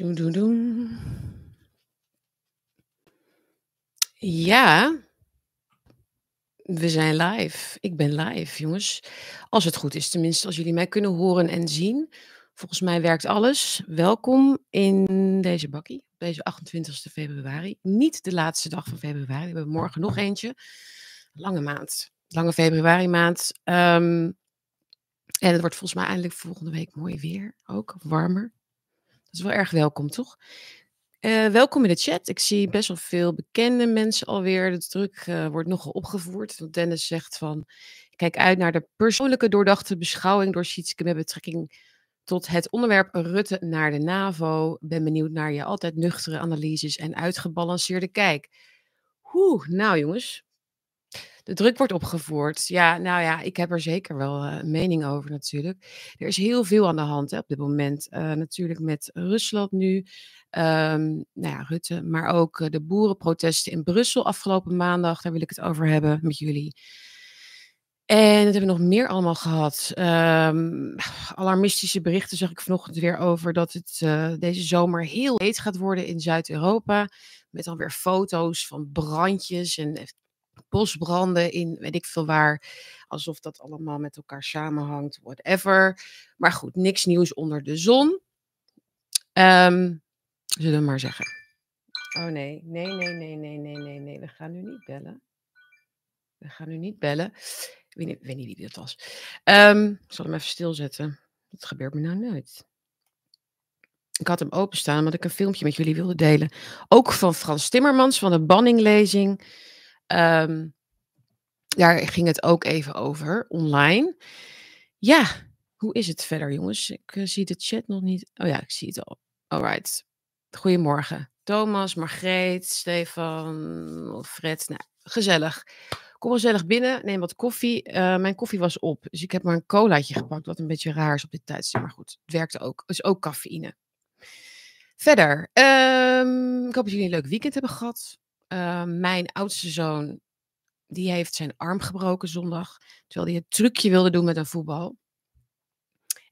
Doem, doem, doem. Ja, we zijn live. Ik ben live, jongens. Als het goed is, tenminste, als jullie mij kunnen horen en zien. Volgens mij werkt alles. Welkom in deze bakkie, deze 28 februari. Niet de laatste dag van februari. We hebben morgen nog eentje. Lange maand. Lange februari maand. Ehm, en het wordt volgens mij eindelijk volgende week mooi weer ook, warmer. Dat is wel erg welkom, toch? Eh, welkom in de chat. Ik zie best wel veel bekende mensen alweer. De druk eh, wordt nogal opgevoerd. Want Dennis zegt van, kijk uit naar de persoonlijke doordachte beschouwing door Sietske met betrekking tot het onderwerp Rutte naar de NAVO. Ben benieuwd naar je altijd nuchtere analyses en uitgebalanceerde kijk. Oeh, nou jongens, de druk wordt opgevoerd. Ja, nou ja, ik heb er zeker wel uh, een mening over natuurlijk. Er is heel veel aan de hand hè, op dit moment. Uh, natuurlijk met Rusland nu, um, nou ja, Rutte, maar ook uh, de boerenprotesten in Brussel afgelopen maandag. Daar wil ik het over hebben met jullie. En dat hebben we nog meer allemaal gehad. Um, alarmistische berichten zag ik vanochtend weer over dat het deze zomer heel heet gaat worden in Zuid-Europa. Met dan weer foto's van brandjes en bosbranden in weet ik veel waar. Alsof dat allemaal met elkaar samenhangt, whatever. Maar goed, niks nieuws onder de zon. Um, zullen we maar zeggen. Oh nee, nee, nee, nee, nee, nee, nee, nee. We gaan nu niet bellen. We gaan nu niet bellen. Ik weet niet, wie dat was. Um, ik zal hem even stilzetten. Dat gebeurt me nou nooit. Ik had hem openstaan omdat ik een filmpje met jullie wilde delen. Ook van Frans Timmermans van de banninglezing. Um, daar ging het ook even over, online. Ja, hoe is het verder, jongens? Ik uh, zie de chat nog niet. Oh ja, ik zie het al. Alright. Goedemorgen. Thomas, Margreet, Stefan, Fred. Nou, gezellig. Kom gezellig binnen, neem wat koffie. Uh, mijn koffie was op, dus ik heb maar een colaatje gepakt, wat een beetje raar is op dit tijdstip. Maar goed, het werkte ook. Is ook cafeïne. Verder, um, ik hoop dat jullie een leuk weekend hebben gehad. Uh, mijn oudste zoon, die heeft zijn arm gebroken zondag. Terwijl hij het trucje wilde doen met een voetbal.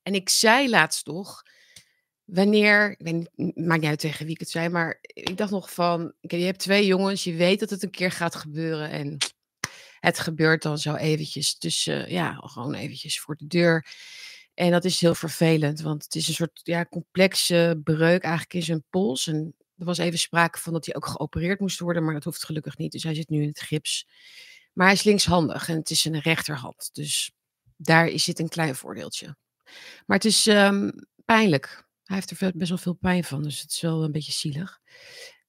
En ik zei laatst toch, wanneer, ik weet niet, maakt niet uit tegen wie ik het zei, maar ik dacht nog van, je hebt twee jongens, je weet dat het een keer gaat gebeuren en het gebeurt dan zo eventjes tussen, ja, gewoon eventjes voor de deur. En dat is heel vervelend, want het is een soort ja, complexe breuk eigenlijk in zijn pols. En er was even sprake van dat hij ook geopereerd moest worden, maar dat hoeft gelukkig niet. Dus hij zit nu in het gips. Maar hij is linkshandig en het is een rechterhand. Dus daar zit een klein voordeeltje. Maar het is um, pijnlijk. Hij heeft er best wel veel pijn van, dus het is wel een beetje zielig.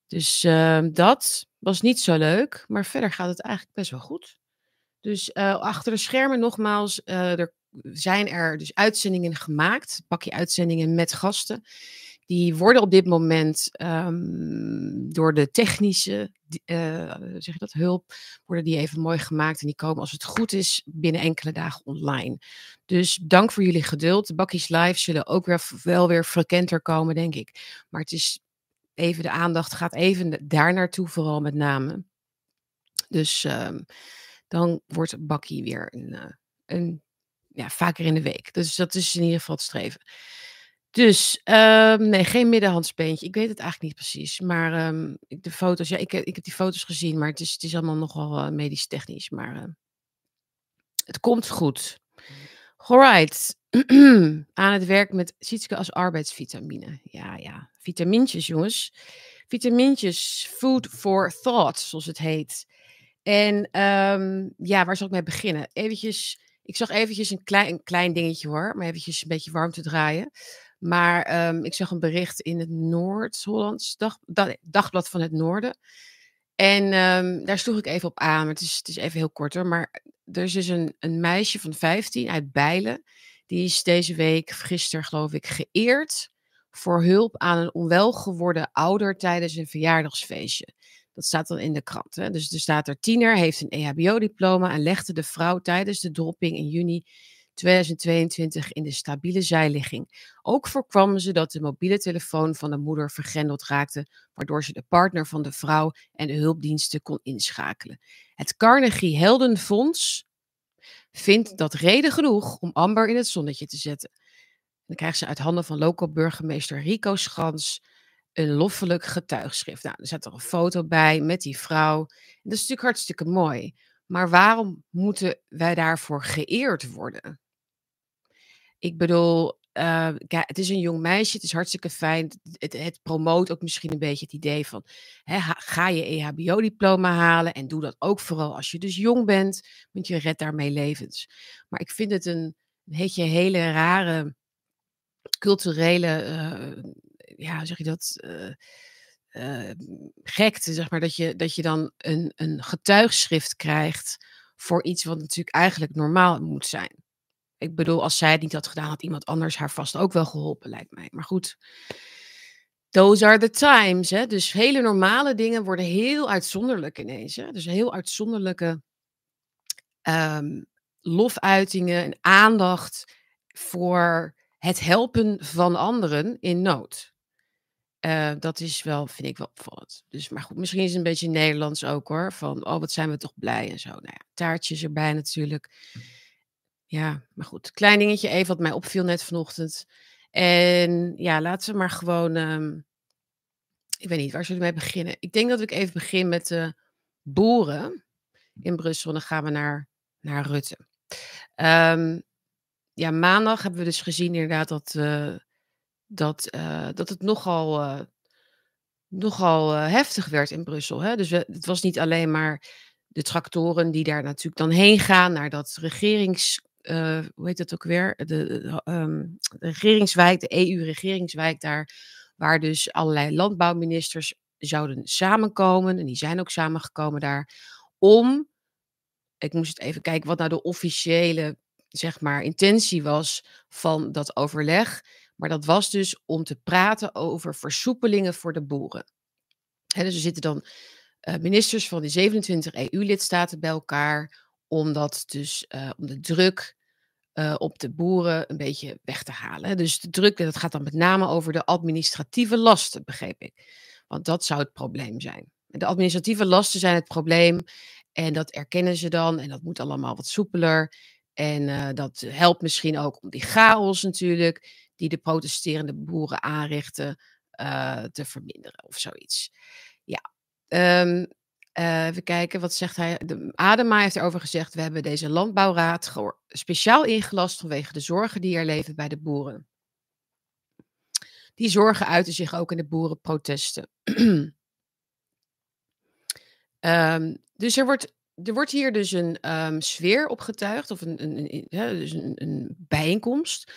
Dus uh, dat was niet zo leuk, maar verder gaat het eigenlijk best wel goed. Dus uh, achter de schermen nogmaals, uh, er zijn er dus uitzendingen gemaakt, pakje uitzendingen met gasten. Die worden op dit moment um, door de technische uh, zeg dat, hulp, worden die even mooi gemaakt. En die komen als het goed is binnen enkele dagen online. Dus dank voor jullie geduld. De bakkies live zullen ook weer, wel weer frequenter komen, denk ik. Maar het is even de aandacht gaat even daar naartoe, vooral met name. Dus um, dan wordt bakkie weer een, uh, een ja, vaker in de week. Dus dat is in ieder geval het streven. Dus, um, nee, geen middenhandspeentje. Ik weet het eigenlijk niet precies. Maar um, de foto's, ja, ik, ik heb die foto's gezien, maar het is, het is allemaal nogal uh, medisch technisch. Maar uh, het komt goed. Alright. Aan het werk met Sietske als arbeidsvitamine. Ja, ja. Vitamintjes, jongens. Vitamintjes, food for thought, zoals het heet. En um, ja, waar zal ik mee beginnen? Eventjes, ik zag eventjes een klein, een klein dingetje hoor, maar eventjes een beetje warm te draaien. Maar um, ik zag een bericht in het Noord-Hollands dag, dag, Dagblad van het Noorden. En um, daar sloeg ik even op aan, het is, het is even heel kort hoor. Maar er is dus een, een meisje van 15 uit Bijlen. Die is deze week, gisteren geloof ik, geëerd voor hulp aan een onwel geworden ouder tijdens een verjaardagsfeestje. Dat staat dan in de krant. Hè? Dus er staat er tiener, heeft een EHBO-diploma en legde de vrouw tijdens de dropping in juni 2022 in de stabiele zijligging. Ook voorkwam ze dat de mobiele telefoon van de moeder vergrendeld raakte, waardoor ze de partner van de vrouw en de hulpdiensten kon inschakelen. Het Carnegie Heldenfonds vindt dat reden genoeg om Amber in het zonnetje te zetten. Dan krijgt ze uit handen van local burgemeester Rico Schans een loffelijk getuigschrift. Nou, er zat er een foto bij met die vrouw. Dat is natuurlijk hartstikke mooi. Maar waarom moeten wij daarvoor geëerd worden? Ik bedoel, uh, het is een jong meisje, het is hartstikke fijn. Het, het promoot ook misschien een beetje het idee van, hè, ga je EHBO-diploma halen en doe dat ook vooral als je dus jong bent, want je redt daarmee levens. Maar ik vind het een, een hele rare culturele, uh, ja, zeg je dat, uh, uh, gekte, zeg maar, dat je, dat je dan een, een getuigschrift krijgt voor iets wat natuurlijk eigenlijk normaal moet zijn. Ik bedoel, als zij het niet had gedaan, had iemand anders haar vast ook wel geholpen, lijkt mij. Maar goed, those are the times. Hè? Dus hele normale dingen worden heel uitzonderlijk ineens. Hè? Dus heel uitzonderlijke um, lofuitingen en aandacht voor het helpen van anderen in nood. Uh, dat is wel, vind ik wel opvallend. Dus, maar goed, misschien is het een beetje Nederlands ook hoor. Van, oh, wat zijn we toch blij en zo. Nou ja, taartjes erbij natuurlijk. Ja, maar goed. Klein dingetje even wat mij opviel net vanochtend. En ja, laten we maar gewoon. Um, ik weet niet, waar zullen we mee beginnen? Ik denk dat ik even begin met de boeren in Brussel. Dan gaan we naar, naar Rutte. Um, ja, maandag hebben we dus gezien inderdaad dat, uh, dat, uh, dat het nogal, uh, nogal heftig werd in Brussel. Hè? Dus we, het was niet alleen maar de tractoren die daar natuurlijk dan heen gaan naar dat regerings uh, hoe heet dat ook weer? De, de regeringswijk, de EU-regeringswijk daar, waar dus allerlei landbouwministers zouden samenkomen. En die zijn ook samengekomen daar om, ik moest even kijken wat nou de officiële, zeg maar, intentie was van dat overleg. Maar dat was dus om te praten over versoepelingen voor de boeren. Dus er zitten dan uh, ministers van die 27 EU-lidstaten bij elkaar om dat dus uh, om de druk uh, op de boeren een beetje weg te halen. Dus de druk, dat gaat dan met name over de administratieve lasten, begreep ik. Want dat zou het probleem zijn. De administratieve lasten zijn het probleem en dat erkennen ze dan en dat moet allemaal wat soepeler. En uh, dat helpt misschien ook om die chaos natuurlijk, die de protesterende boeren aanrichten, te verminderen of zoiets. Ja, um, uh, even kijken, wat zegt hij? De Adema heeft erover gezegd: we hebben deze landbouwraad speciaal ingelast vanwege de zorgen die er leven bij de boeren. Die zorgen uiten zich ook in de boerenprotesten. um, dus er wordt, er wordt hier dus een um, sfeer opgetuigd, of een, een, dus een, een bijeenkomst,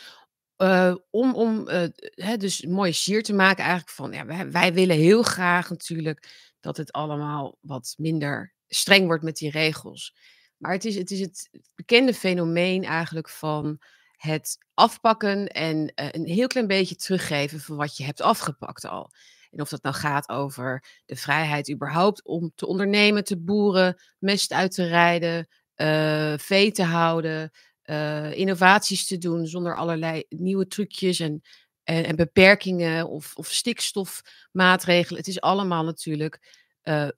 om, om hè, dus een mooie sier te maken eigenlijk van, ja, wij willen heel graag natuurlijk dat het allemaal wat minder streng wordt met die regels. Maar het is het, is het bekende fenomeen eigenlijk van het afpakken en uh, een heel klein beetje teruggeven van wat je hebt afgepakt al. En of dat nou gaat over de vrijheid überhaupt om te ondernemen, te boeren, mest uit te rijden, uh, vee te houden, uh, innovaties te doen zonder allerlei nieuwe trucjes en en, en beperkingen of, of stikstofmaatregelen. Het is allemaal natuurlijk uh,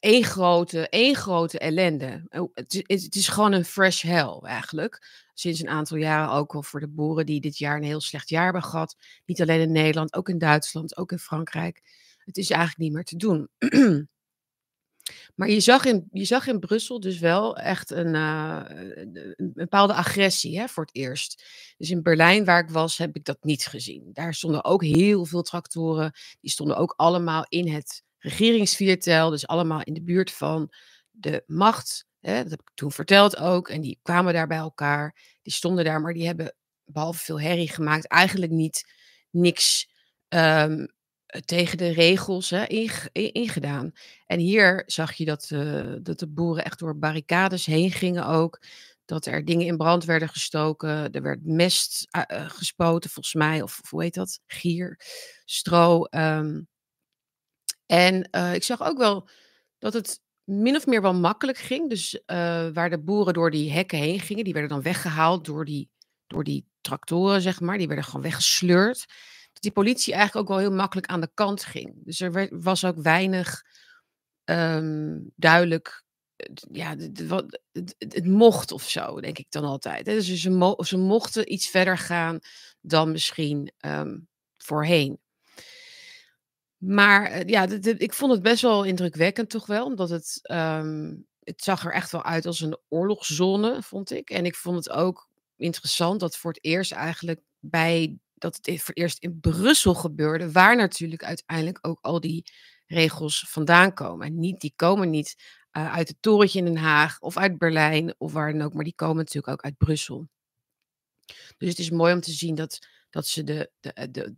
één, grote, één grote ellende. Oh, het, het is gewoon een fresh hell eigenlijk. Sinds een aantal jaren ook al voor de boeren die dit jaar een heel slecht jaar hebben gehad. Niet alleen in Nederland, ook in Duitsland, ook in Frankrijk. Het is eigenlijk niet meer te doen. Maar je zag, in, je zag in Brussel dus wel echt een, uh, een bepaalde agressie hè, voor het eerst. Dus in Berlijn, waar ik was, heb ik dat niet gezien. Daar stonden ook heel veel tractoren. Die stonden ook allemaal in het regeringsviertel. Dus allemaal in de buurt van de macht. Hè, dat heb ik toen verteld ook. En die kwamen daar bij elkaar. Die stonden daar, maar die hebben behalve veel herrie gemaakt, eigenlijk niet niks um, eh, tegen de regels hè, ingedaan. En hier zag je dat, uh, dat de boeren echt door barricades heen gingen ook. Dat er dingen in brand werden gestoken. Er werd mest uh, gespoten, volgens mij. Of, hoe heet dat? Gier, stro. Um. En ik zag ook wel dat het min of meer wel makkelijk ging. Dus waar de boeren door die hekken heen gingen, die werden dan weggehaald door die, door die tractoren, zeg maar. Die werden gewoon weggesleurd die politie eigenlijk ook wel heel makkelijk aan de kant ging. Dus er was ook weinig um, duidelijk. Ja, het, het, mocht of zo, denk ik dan altijd. Dus ze, ze mochten iets verder gaan dan misschien um, voorheen. Maar, eh, ja, ik vond het best wel indrukwekkend toch wel, omdat het, ehm, het zag er echt wel uit als een oorlogszone, vond ik. En ik vond het ook interessant dat voor het eerst eigenlijk bij dat het voor eerst in Brussel gebeurde, waar natuurlijk uiteindelijk ook al die regels vandaan komen. En niet die komen niet, uh, uit het torentje in Den Haag of uit Berlijn of waar dan ook, maar die komen natuurlijk ook uit Brussel. Dus het is mooi om te zien dat dat ze de de eh, de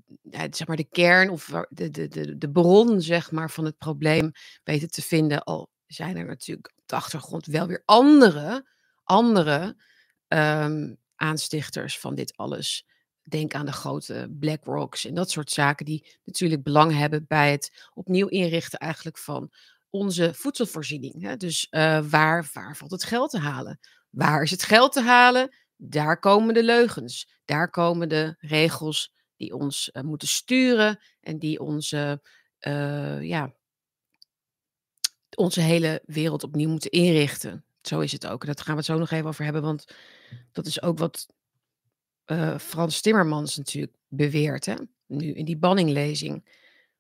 zeg maar de kern of de de de de bron zeg maar van het probleem weten te vinden. Al zijn er natuurlijk op de achtergrond wel weer andere andere, ehm, aanstichters van dit alles. Denk aan de grote BlackRocks en dat soort zaken die natuurlijk belang hebben bij het opnieuw inrichten eigenlijk van onze voedselvoorziening. Dus, uh, waar waar valt het geld te halen? Waar is het geld te halen? Daar komen de leugens. Daar komen de regels die ons, uh, moeten sturen en die onze, uh, ja onze hele wereld opnieuw moeten inrichten. Zo is het ook. En dat gaan we het zo nog even over hebben, want dat is ook wat, uh, Frans Timmermans natuurlijk beweert, hè, nu in die banninglezing.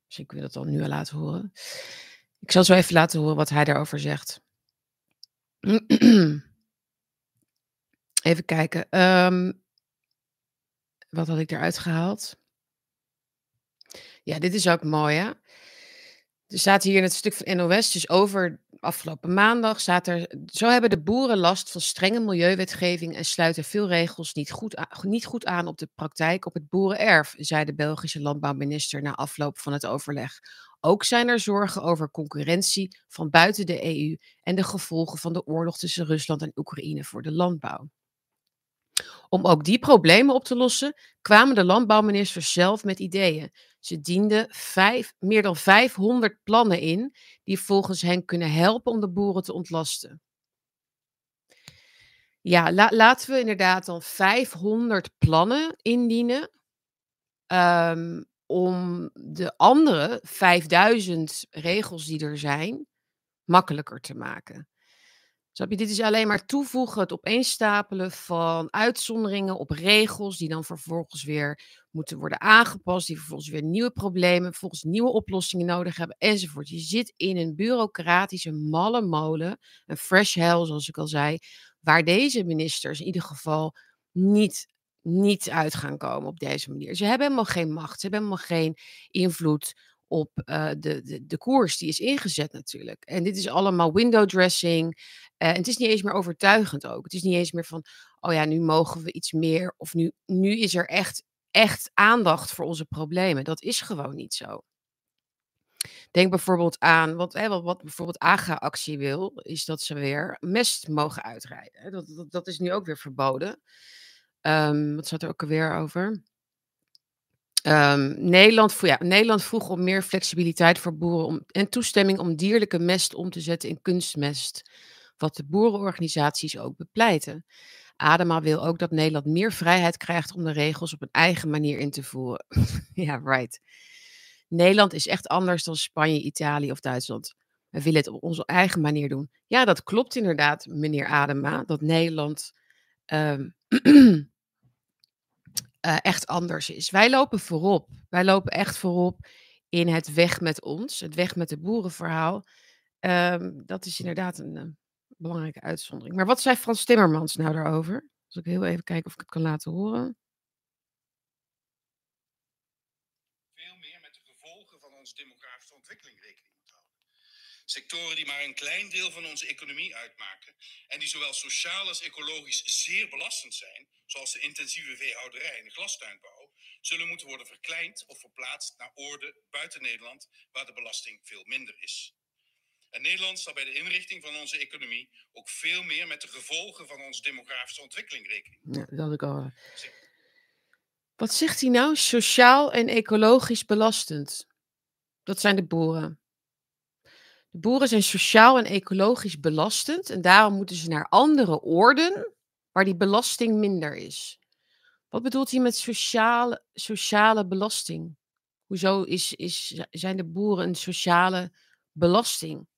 Misschien kun je dat dan nu al laten horen. Ik zal zo even laten horen wat hij daarover zegt. Even kijken, ehm wat had ik eruit gehaald? Ja, dit is ook mooi, hè. Er staat hier in het stuk van NOS, dus over afgelopen maandag staat er: "Zo hebben de boeren last van strenge milieuwetgeving en sluiten veel regels niet goed niet goed aan op de praktijk op het boerenerf," zei de Belgische landbouwminister na afloop van het overleg. Ook zijn er zorgen over concurrentie van buiten de EU en de gevolgen van de oorlog tussen Rusland en Oekraïne voor de landbouw. Om ook die problemen op te lossen, kwamen de landbouwministers zelf met ideeën. Ze dienden meer dan 500 plannen in, die volgens hen kunnen helpen om de boeren te ontlasten. Ja, la laten we inderdaad dan 500 plannen indienen. Um, om de andere 5000 regels die er zijn, makkelijker te maken. Dit is alleen maar toevoegen, het opeenstapelen van uitzonderingen op regels, die dan vervolgens weer moeten worden aangepast, die vervolgens weer nieuwe problemen, vervolgens nieuwe oplossingen nodig hebben, enzovoort. Je zit in een bureaucratische malle molen, een fresh hell, zoals ik al zei, waar deze ministers in ieder geval niet, niet uit gaan komen op deze manier. Ze hebben helemaal geen macht, ze hebben helemaal geen invloed op uh, de, de, de koers die is ingezet natuurlijk. En dit is allemaal window dressing. Uh, en het is niet eens meer overtuigend ook. Het is niet eens meer van, oh ja, nu mogen we iets meer. Of nu, nu is er echt, echt aandacht voor onze problemen. Dat is gewoon niet zo. Denk bijvoorbeeld aan, wat, hè, wat, bijvoorbeeld AGA-actie wil, is dat ze weer mest mogen uitrijden. Dat, dat, dat is nu ook weer verboden. Um, wat staat er ook alweer over? Um, Nederland, ja, Nederland vroeg om meer flexibiliteit voor boeren om, en toestemming om dierlijke mest om te zetten in kunstmest. Wat de boerenorganisaties ook bepleiten. Adema wil ook dat Nederland meer vrijheid krijgt om de regels op een eigen manier in te voeren. ja, right. Nederland is echt anders dan Spanje, Italië of Duitsland. We willen het op onze eigen manier doen. Ja, dat klopt inderdaad, meneer Adema, dat Nederland um, uh, echt anders is. Wij lopen voorop. Wij lopen echt voorop in het weg met ons, het weg met de boerenverhaal. Um, dat is inderdaad een uh, belangrijke uitzondering. Maar wat zei Frans Timmermans nou daarover? Zal ik heel even kijken of ik het kan laten horen. Veel meer met de gevolgen van onze demografische ontwikkeling rekening moet houden. Sectoren die maar een klein deel van onze economie uitmaken en die zowel sociaal als ecologisch zeer belastend zijn, zoals de intensieve veehouderij en de glastuinbouw, zullen moeten worden verkleind of verplaatst naar oorden buiten Nederland, waar de belasting veel minder is. En Nederland zal bij de inrichting van onze economie ook veel meer met de gevolgen van onze demografische ontwikkeling rekening. Ja, dat had ik al. Wat zegt hij nou? Sociaal en ecologisch belastend. Dat zijn de boeren. De boeren zijn sociaal en ecologisch belastend en daarom moeten ze naar andere orden waar die belasting minder is. Wat bedoelt hij met sociale, sociale belasting? Hoezo is, is, zijn de boeren een sociale belasting?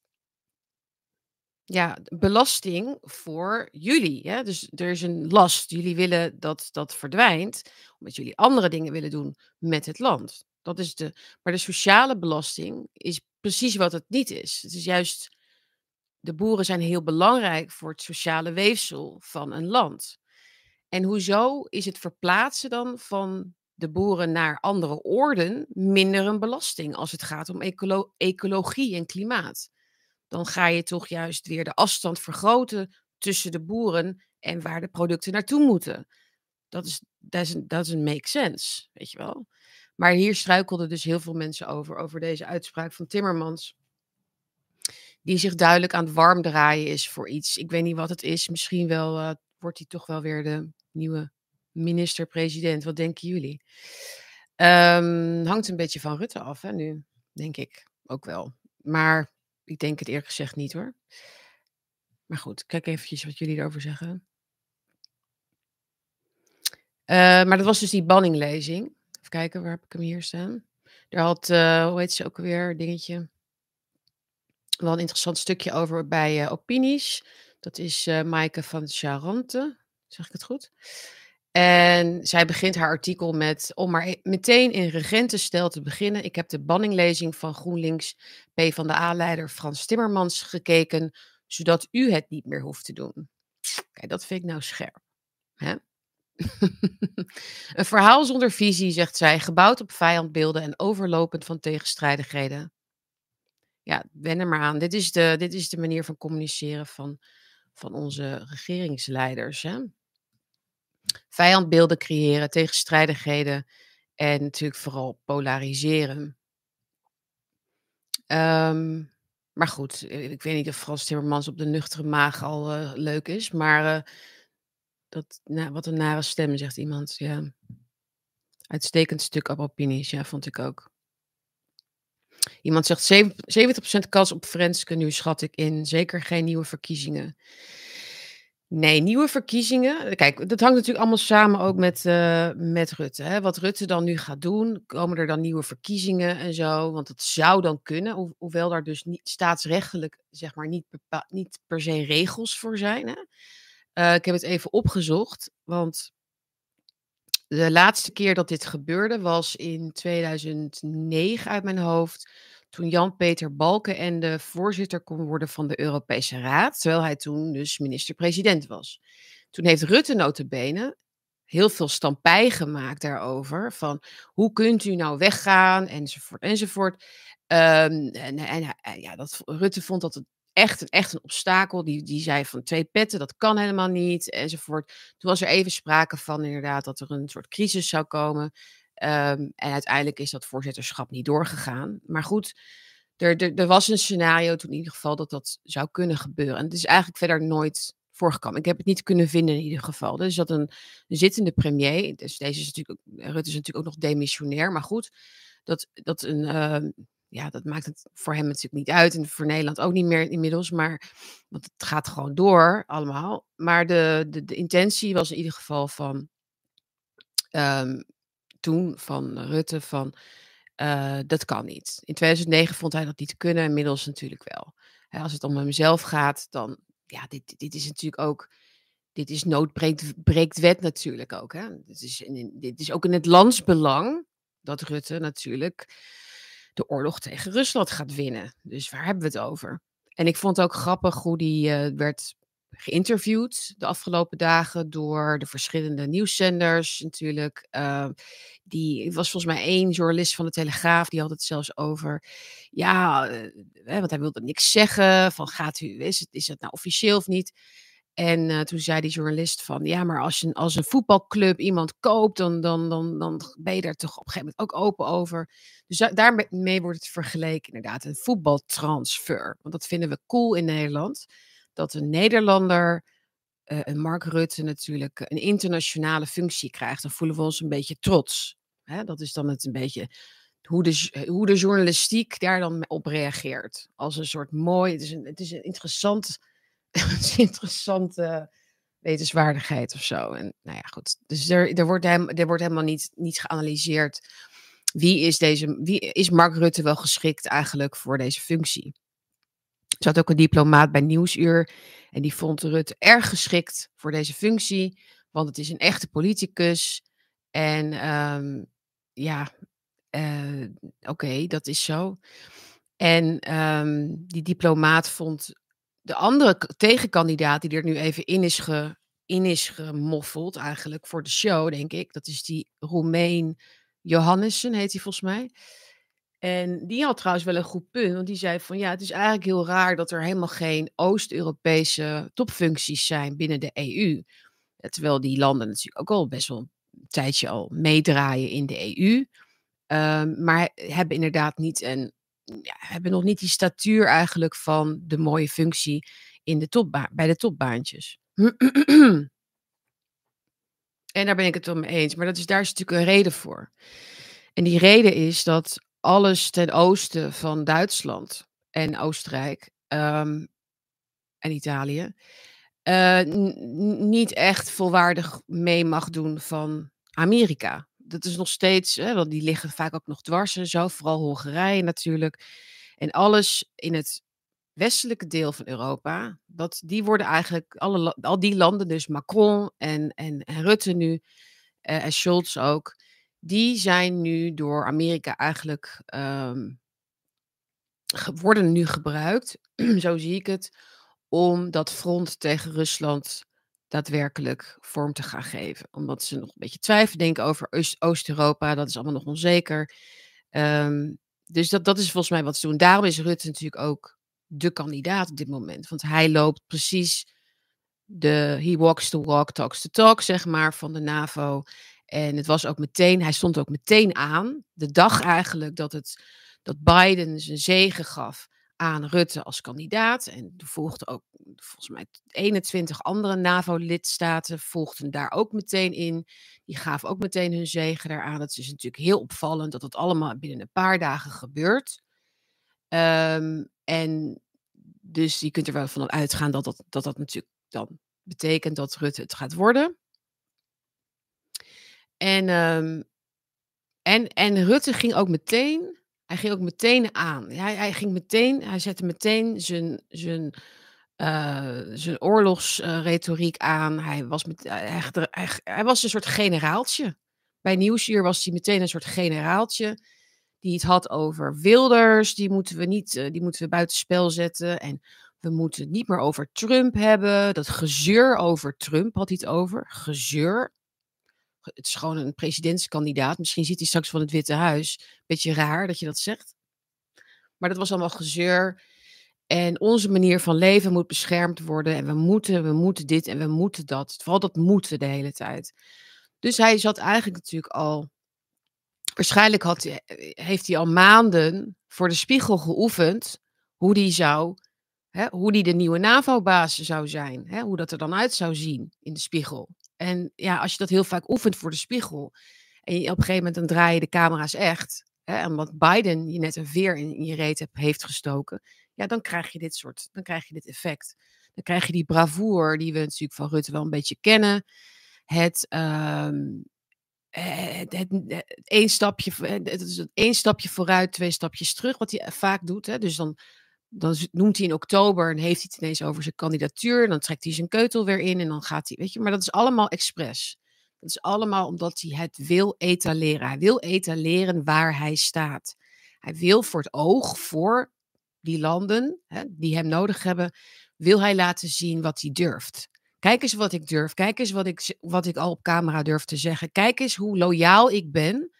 Ja, belasting voor jullie. Hè? Dus er is een last. Jullie willen dat dat verdwijnt, omdat jullie andere dingen willen doen met het land. Dat is de, maar de sociale belasting is precies wat het niet is. Het is juist, de boeren zijn heel belangrijk voor het sociale weefsel van een land. En hoezo is het verplaatsen dan van de boeren naar andere orden minder een belasting als het gaat om ecolo ecologie en klimaat? Dan ga je toch juist weer de afstand vergroten tussen de boeren en waar de producten naartoe moeten. Dat is, dat is een make sense, weet je wel. Maar hier struikelden dus heel veel mensen over, over deze uitspraak van Timmermans. Die zich duidelijk aan het warm draaien is voor iets. Ik weet niet wat het is. Misschien wel uh, wordt hij toch wel weer de nieuwe minister-president. Wat denken jullie? Um, hangt een beetje van Rutte af, hè, nu, denk ik ook wel. Maar ik denk het eerlijk gezegd niet hoor. Maar goed, kijk eventjes wat jullie erover zeggen. Uh, maar dat was dus die banninglezing. Even kijken, waar heb ik hem hier staan? Daar had, uh, hoe heet ze ook alweer, dingetje. Wel een interessant stukje over bij uh, Opinies. Dat is uh, Maaike van Charante. Zeg ik het goed? En zij begint haar artikel met om maar e-, meteen in regentenstijl te beginnen. Ik heb de banninglezing van GroenLinks P van de A-leider Frans Timmermans gekeken, zodat u het niet meer hoeft te doen. Kijk, dat vind ik nou scherp. Hè? een verhaal zonder visie, zegt zij, gebouwd op vijandbeelden en overlopend van tegenstrijdigheden. Ja, wen er maar aan. Dit is de, dit is de manier van communiceren van, van onze regeringsleiders. Hè? Vijandbeelden creëren, tegenstrijdigheden en natuurlijk vooral polariseren. Um, maar goed, ik weet niet of Frans Timmermans op de nuchtere maag al uh, leuk is, maar uh, dat, wat een nare stem, zegt iemand. Ja. Uitstekend stuk op ja, vond ik ook. Iemand zegt 70% kans op Frenske, nu schat ik in. Zeker geen nieuwe verkiezingen. Nee, nieuwe verkiezingen. Kijk, dat hangt natuurlijk allemaal samen ook met, uh, met Rutte. Hè? Wat Rutte dan nu gaat doen, komen er dan nieuwe verkiezingen en zo? Want dat zou dan kunnen, ho hoewel daar dus niet staatsrechtelijk zeg maar niet, niet per se regels voor zijn. Hè? Uh, ik heb het even opgezocht, want de laatste keer dat dit gebeurde was in 2009 uit mijn hoofd. Toen Jan-Peter Balkenende voorzitter kon worden van de Europese Raad. Terwijl hij toen dus minister-president was. Toen heeft Rutte notabene heel veel stampij gemaakt daarover. Van hoe kunt u nou weggaan enzovoort enzovoort. Um, en, en ja, dat, Rutte vond dat het echt, echt een obstakel. Die, die zei van twee petten, dat kan helemaal niet, enzovoort. Toen was er even sprake van inderdaad dat er een soort crisis zou komen. Um, en uiteindelijk is dat voorzitterschap niet doorgegaan. Maar goed, er, er, er, was een scenario toen in ieder geval dat dat zou kunnen gebeuren. En het is eigenlijk verder nooit voorgekomen. Ik heb het niet kunnen vinden in ieder geval. Dus dat een, zittende premier, dus deze is natuurlijk, Rutte is natuurlijk ook nog demissionair, maar goed, dat, dat een, uh, ja, dat maakt het voor hem natuurlijk niet uit. En voor Nederland ook niet meer inmiddels. Maar want het gaat gewoon door allemaal. Maar de, de, de intentie was in ieder geval van um, toen van Rutte van uh, dat kan niet. In 2009 vond hij dat niet te kunnen. Inmiddels natuurlijk wel. Als het om hemzelf gaat, dan ja, dit, dit is natuurlijk ook. Dit is nood breekt, breekt wet natuurlijk ook. Hè? Dit, is in, dit is ook in het landsbelang dat Rutte natuurlijk de oorlog tegen Rusland gaat winnen. Dus waar hebben we het over? En ik vond ook grappig hoe die uh, werd geïnterviewd de afgelopen dagen door de verschillende nieuwszenders natuurlijk. Uh, die was volgens mij één journalist van de Telegraaf, die had het zelfs over, ja, uh, want hij wilde niks zeggen, van gaat u, is het, is het nou officieel of niet? En uh, toen zei die journalist van, ja, maar als, je, als een voetbalclub iemand koopt, dan, dan, dan, dan ben je daar toch op een gegeven moment ook open over. Dus daarmee wordt het vergeleken, inderdaad, een voetbaltransfer. Want dat vinden we cool in Nederland, dat een Nederlander, uh, een Mark Rutte natuurlijk, een internationale functie krijgt. Dan voelen we ons een beetje trots. Hè? Dat is dan het een beetje hoe de, hoe de journalistiek daar dan op reageert. Als een soort mooi, het is een, het is een interessant interessante wetenswaardigheid of zo. En nou ja, goed. Dus er, er, wordt, hem, er wordt helemaal niet, niet geanalyseerd. Wie is, deze, wie is Mark Rutte wel geschikt eigenlijk voor deze functie? Er zat ook een diplomaat bij Nieuwsuur. En die vond Rutte erg geschikt voor deze functie. Want het is een echte politicus. En um, ja, Uh, Oké, dat is zo. En ehm, die diplomaat vond de andere tegenkandidaat die er nu even in is, ge, in is gemoffeld, eigenlijk voor de show, denk ik. Dat is die Roemeen Johannessen, heet hij volgens mij. En die had trouwens wel een goed punt, want die zei van ja, het is eigenlijk heel raar dat er helemaal geen Oost-Europese topfuncties zijn binnen de EU. Terwijl die landen natuurlijk ook al best wel een tijdje al meedraaien in de EU. Ehm, maar hebben inderdaad niet een, ja, hebben nog niet die statuur eigenlijk van de mooie functie in de topba bij de topbaantjes. en daar ben ik het wel mee eens. Maar dat is, daar is natuurlijk een reden voor. En die reden is dat alles ten oosten van Duitsland en Oostenrijk um, en Italië uh, niet echt volwaardig mee mag doen van Amerika. Dat is nog steeds, hè, want die liggen vaak ook nog dwars en zo, vooral Hongarije natuurlijk. En alles in het westelijke deel van Europa, dat, die worden eigenlijk, alle, al die landen, dus Macron en, en, Rutte nu, uh, en Scholz ook, die zijn nu door Amerika eigenlijk, um, worden nu gebruikt, zo zie ik het, om dat front tegen Rusland daadwerkelijk vorm te gaan geven. Omdat ze nog een beetje twijfelen denken over Oost-Europa, dat is allemaal nog onzeker. Um, dus dat, dat is volgens mij wat ze doen. Daarom is Rutte natuurlijk ook de kandidaat op dit moment. Want hij loopt precies de he walks the walk, talks the talk, zeg maar, van de NAVO. En het was ook meteen, hij stond ook meteen aan, de dag eigenlijk dat, het, dat Biden zijn zegen gaf aan Rutte als kandidaat. En volgden ook, volgens mij, 21 andere NAVO-lidstaten volgden daar ook meteen in. Die gaven ook meteen hun zegen daaraan. Dat is natuurlijk heel opvallend dat het allemaal binnen een paar dagen gebeurt. Um, en dus je kunt er wel van uitgaan dat dat, dat dat natuurlijk dan betekent dat Rutte het gaat worden. En, um, en, en Rutte ging ook meteen, hij ging ook meteen aan. Hij, hij ging meteen, hij zette meteen zijn, zijn, uh, zijn oorlogsretoriek aan. Hij was, met, hij, hij, hij, was een soort generaaltje. Bij Nieuwsuur was hij meteen een soort generaaltje. Die het had over Wilders, die moeten we niet, uh, die moeten we buitenspel zetten. En we moeten het niet meer over Trump hebben. Dat gezeur over Trump had hij het over. Gezeur het is gewoon een presidentskandidaat. Misschien ziet hij straks van het Witte Huis. Beetje raar dat je dat zegt. Maar dat was allemaal gezeur. En onze manier van leven moet beschermd worden. En we moeten, we moeten dit en we moeten dat. Vooral dat moeten de hele tijd. Dus hij zat eigenlijk natuurlijk al. Waarschijnlijk had, heeft hij al maanden voor de spiegel geoefend. Hoe die zou. Hè, hoe die de nieuwe NAVO-baas zou zijn. Hè, hoe dat er dan uit zou zien in de spiegel. En ja, als je dat heel vaak oefent voor de spiegel. En op een gegeven moment dan draai je de camera's echt. Hè, omdat Biden je net een veer in, je reet hebt, heeft gestoken. Ja, dan krijg je dit soort, dan krijg je dit effect. Dan krijg je die bravoure die we natuurlijk van Rutte wel een beetje kennen. Het, um, het, één stapje, stapje vooruit, twee stapjes terug, wat hij vaak doet. Hè. Dus dan dan noemt hij in oktober en heeft hij het ineens over zijn kandidatuur. Dan trekt hij zijn keutel weer in en dan gaat hij, weet je, maar dat is allemaal expres. Dat is allemaal omdat hij het wil etaleren. Hij wil etaleren waar hij staat. Hij wil voor het oog, voor die landen hè, die hem nodig hebben, wil hij laten zien wat hij durft. Kijk eens wat ik durf. Kijk eens wat ik, wat ik al op camera durf te zeggen. Kijk eens hoe loyaal ik ben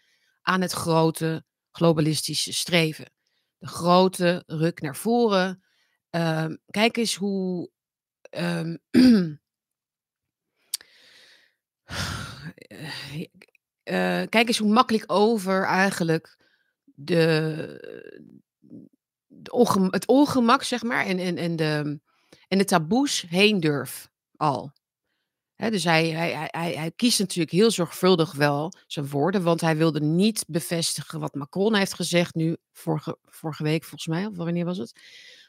aan het grote globalistische streven grote ruk naar voren. Um, kijk eens hoe. Um, uh, kijk eens hoe makkelijk over eigenlijk de, het ongemak, zeg maar, en, en, en, de, en de taboes heen durf al dus hij, hij, hij, hij kiest natuurlijk heel zorgvuldig wel zijn woorden, want hij wilde niet bevestigen wat Macron heeft gezegd nu, vorige, vorige week volgens mij, of wanneer was het?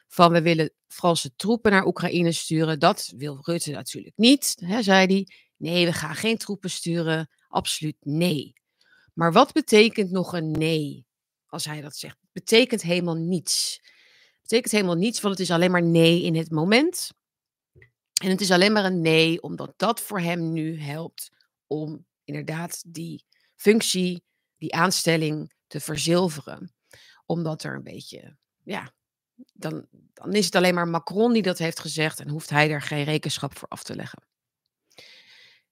Van we willen Franse troepen naar Oekraïne sturen. Dat wil Rutte natuurlijk niet, hè, zei hij. Nee, we gaan geen troepen sturen. Absoluut nee. Maar wat betekent nog een nee als hij dat zegt? Betekent helemaal niets. Betekent helemaal niets, want het is alleen maar nee in het moment. En het is alleen maar een nee, omdat dat voor hem nu helpt om inderdaad die functie, die aanstelling te verzilveren. Omdat er een beetje, ja, dan, dan is het alleen maar Macron die dat heeft gezegd en hoeft hij er geen rekenschap voor af te leggen.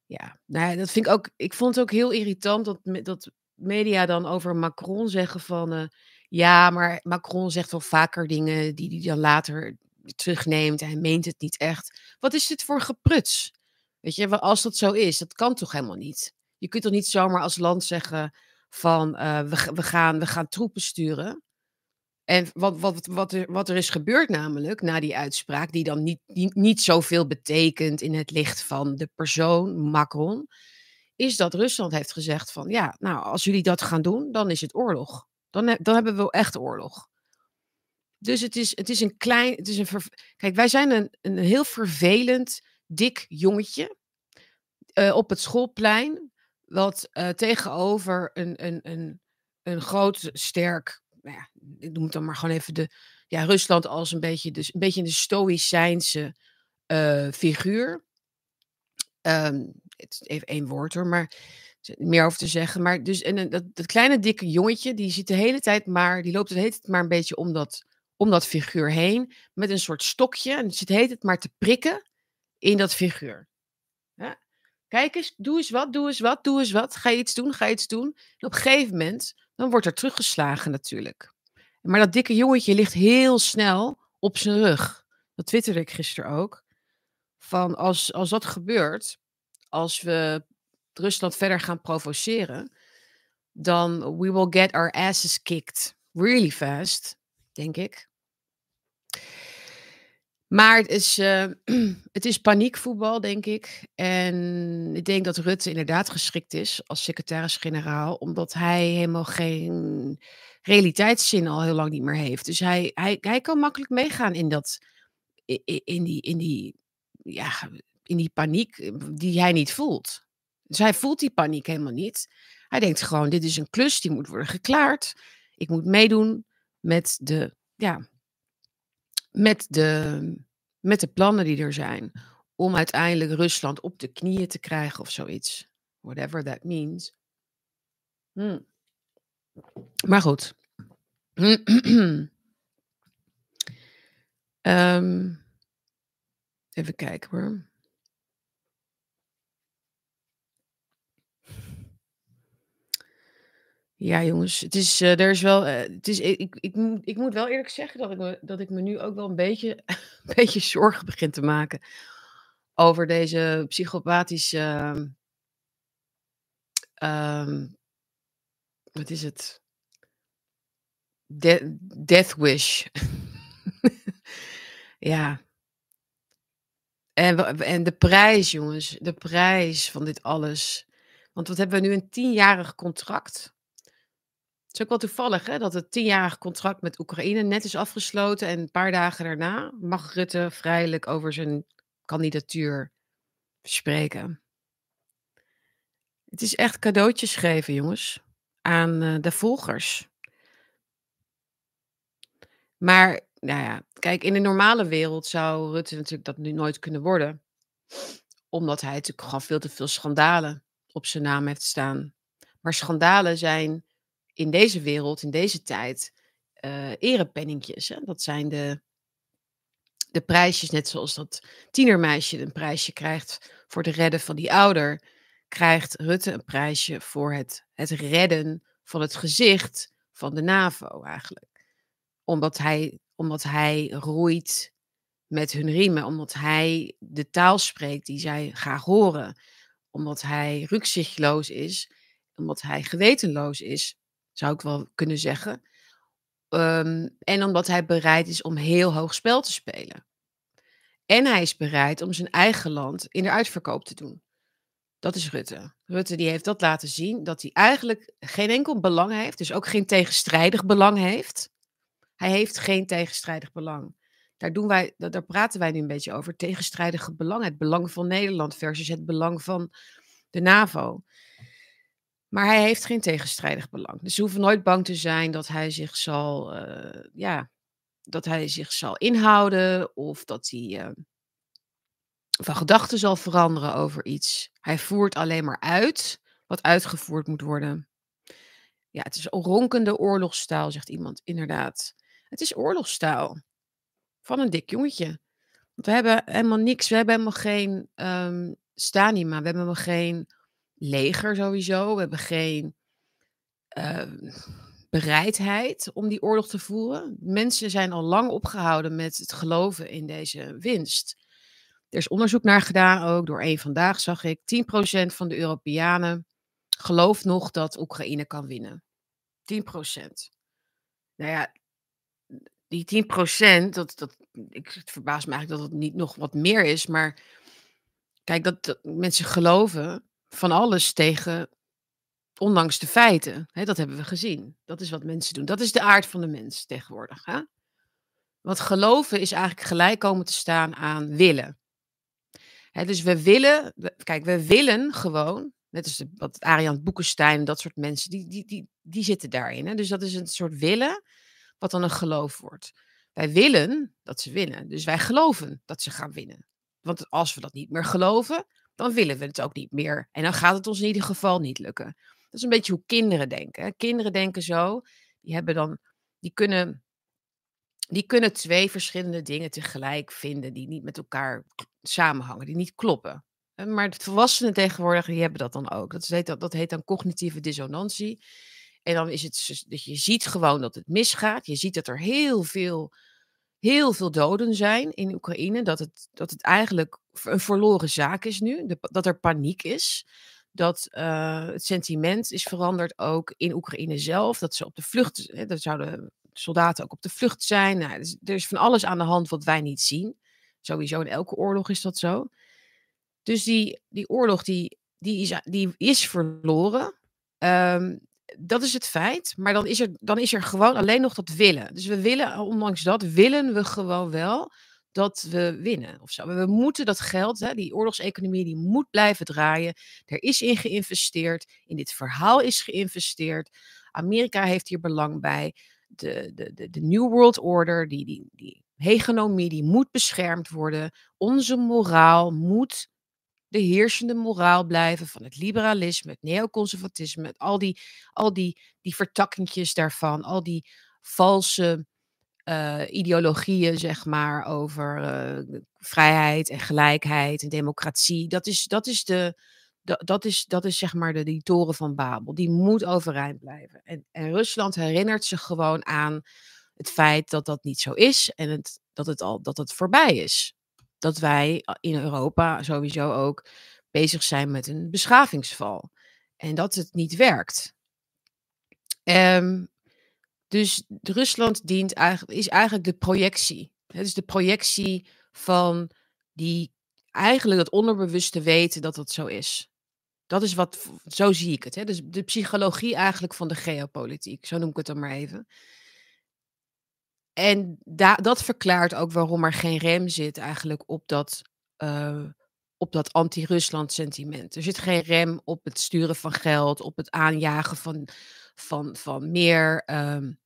Ja, nou ja, dat vind ik ook. Ik vond het ook heel irritant dat, dat media dan over Macron zeggen van. Uh, ja, maar Macron zegt wel vaker dingen die hij dan later terugneemt. Hij meent het niet echt. Wat is dit voor gepruts? Weet je, als dat zo is, dat kan toch helemaal niet? Je kunt toch niet zomaar als land zeggen van uh, we, we, gaan, we gaan troepen sturen. En wat, wat, wat, er, wat er is gebeurd namelijk na die uitspraak, die dan niet, niet, niet zoveel betekent in het licht van de persoon Macron, is dat Rusland heeft gezegd van ja, nou als jullie dat gaan doen, dan is het oorlog. Dan, dan hebben we echt oorlog. Dus het is, het is een klein, het is een kijk, wij zijn een, een heel vervelend, dik jongetje uh, op het schoolplein, wat uh, tegenover een, een, een, een groot, sterk nou ja, ik noem het dan maar gewoon even de, ja, Rusland als een beetje, dus een beetje een stoïcijnse uh, figuur. Um, het is even één woord hoor, maar meer over te zeggen. Maar dus en, dat, dat kleine dikke jongetje, die zit de hele tijd maar, die loopt de hele tijd maar een beetje om dat, om dat figuur heen. Met een soort stokje. En de hele tijd maar te prikken in dat figuur. Kijk eens, doe eens wat, doe eens wat, doe eens wat. Ga je iets doen, ga je iets doen. En op een gegeven moment dan wordt er teruggeslagen natuurlijk. Maar dat dikke jongetje ligt heel snel op zijn rug. Dat twitterde ik gisteren ook. Van als, als dat gebeurt, als we Rusland verder gaan provoceren, dan we will get our asses kicked really fast, denk ik. Maar het is, uh, het is paniekvoetbal, denk ik. En ik denk dat Rutte inderdaad geschikt is als secretaris-generaal, omdat hij helemaal geen realiteitszin al heel lang niet meer heeft. Dus hij, hij, hij kan makkelijk meegaan in, dat, in, die, in, die, ja, in die paniek eh, die hij niet voelt. Dus hij voelt die paniek helemaal niet. Hij denkt gewoon, dit is een klus, die moet worden geklaard. Ik moet meedoen met de, ja, met de, met de plannen die er zijn. Om uiteindelijk Rusland op de knieën te krijgen of zoiets. Whatever that means. Hmm. Maar goed. um, even kijken hoor. Ja, jongens, het is, uh, er is wel, uh, het is, ik, ik, moet, ik moet wel eerlijk zeggen dat ik, me, dat ik me nu ook wel een beetje, een beetje zorgen begin te maken over deze psychopathische, um, wat is het? De, death wish. ja. En, en de prijs, jongens, de prijs van dit alles. Want wat hebben we nu? Een tienjarig contract het is ook wel toevallig hè, dat het tienjarig contract met Oekraïne net is afgesloten. En een paar dagen daarna mag Rutte vrijelijk over zijn kandidatuur spreken. Het is echt cadeautjes geven, jongens, aan uh, de volgers. Maar, nou ja, kijk, in de normale wereld zou Rutte natuurlijk dat nu nooit kunnen worden. Omdat hij natuurlijk gewoon veel te veel schandalen op zijn naam heeft staan. Maar schandalen zijn in deze wereld, in deze tijd, uh, erepenningjes. Hè? Dat zijn de, de prijsjes, net zoals dat tienermeisje een prijsje krijgt voor het redden van die ouder, krijgt Rutte een prijsje voor het, het redden van het gezicht van de NAVO eigenlijk. Omdat hij, omdat hij roeit met hun riemen, omdat hij de taal spreekt die zij graag horen, omdat hij rukzichtloos is, omdat hij gewetenloos is, zou ik wel kunnen zeggen. Um, en omdat hij bereid is om heel hoog spel te spelen. En hij is bereid om zijn eigen land in de uitverkoop te doen. Dat is Rutte. Rutte die heeft dat laten zien dat hij eigenlijk geen enkel belang heeft, dus ook geen tegenstrijdig belang heeft. Hij heeft geen tegenstrijdig belang. Daar, doen wij, daar praten wij nu een beetje over. Tegenstrijdige belang. Het belang van Nederland versus het belang van de NAVO. Maar hij heeft geen tegenstrijdig belang. Dus ze hoeven nooit bang te zijn dat hij zich zal, uh, ja, dat hij zich zal inhouden of dat hij uh, van gedachten zal veranderen over iets. Hij voert alleen maar uit wat uitgevoerd moet worden. Ja, het is ronkende oorlogstaal, zegt iemand. Inderdaad. Het is oorlogstaal. Van een dik jongetje. Want we hebben helemaal niks. We hebben helemaal geen um, stanima. We hebben helemaal geen leger sowieso. We hebben geen uh, bereidheid om die oorlog te voeren. Mensen zijn al lang opgehouden met het geloven in deze winst. Er is onderzoek naar gedaan, ook door één vandaag zag ik. 10% van de Europeanen gelooft nog dat Oekraïne kan winnen. 10%. Nou ja, die 10%, dat, dat, ik het verbaas me eigenlijk dat het niet nog wat meer is. Maar kijk, dat mensen geloven van alles tegen Ondanks de feiten. Dat hebben we gezien. Dat is wat mensen doen. Dat is de aard van de mens tegenwoordig. Hè? Want geloven is eigenlijk gelijk komen te staan aan willen. Dus we willen, kijk, we willen gewoon, net als de, wat Boekenstein, dat soort mensen, die, die, die, die zitten daarin. Hè? Dus dat is een soort willen, wat dan een geloof wordt. Wij willen dat ze winnen. Dus wij geloven dat ze gaan winnen. Want als we dat niet meer geloven, dan willen we het ook niet meer. En dan gaat het ons in ieder geval niet lukken. Dat is een beetje hoe kinderen denken. Kinderen denken zo, die hebben dan, die kunnen, die kunnen twee verschillende dingen tegelijk vinden die niet met elkaar samenhangen, die niet kloppen. Maar de volwassenen tegenwoordig, die hebben dat dan ook. Dat heet, dat, dat heet dan cognitieve dissonantie. En dan is het dat je ziet gewoon dat het misgaat. Je ziet dat er heel veel, heel veel doden zijn in Oekraïne. Dat het, dat het eigenlijk een verloren zaak is nu. dat er paniek is dat uh, het sentiment is veranderd ook in Oekraïne zelf. Dat ze op de vlucht, hè, dat zouden soldaten ook op de vlucht zijn. Nou, dus, er is van alles aan de hand wat wij niet zien. Sowieso in elke oorlog is dat zo. Dus die, die oorlog die, die, is, die is verloren. Um, dat is het feit. Maar dan is, er, dan is er gewoon alleen nog dat willen. Dus we willen, ondanks dat, willen we gewoon wel dat we winnen. Of zo. We moeten dat geld, hè, die oorlogseconomie, die moet blijven draaien. Er is in geïnvesteerd. In dit verhaal is geïnvesteerd. Amerika heeft hier belang bij. De, de, de, de New World Order, die, die, die hegemonie, die moet beschermd worden. Onze moraal moet de heersende moraal blijven van het liberalisme, het neoconservatisme, al die, al die, die vertakkingjes daarvan, al die valse uh, ideologieën, zeg maar, over uh, vrijheid en gelijkheid en democratie. Dat is, dat is, de, dat is, dat is zeg maar de, toren van Babel. Die moet overeind blijven. En, en Rusland herinnert zich gewoon aan het feit dat dat niet zo is en het, dat, het al, dat het voorbij is. Dat wij in Europa sowieso ook bezig zijn met een beschavingsval. En dat het niet werkt. Um, dus Rusland dient eigenlijk, is eigenlijk de projectie. Het is de projectie van die eigenlijk het onderbewuste weten dat dat zo is. Dat is wat, zo zie ik het. Hè? Dus de psychologie eigenlijk van de geopolitiek, zo noem ik het dan maar even. En da dat verklaart ook waarom er geen rem zit eigenlijk op dat, uh, op dat anti-Rusland sentiment. Er zit geen rem op het sturen van geld, op het aanjagen van, van, van meer um,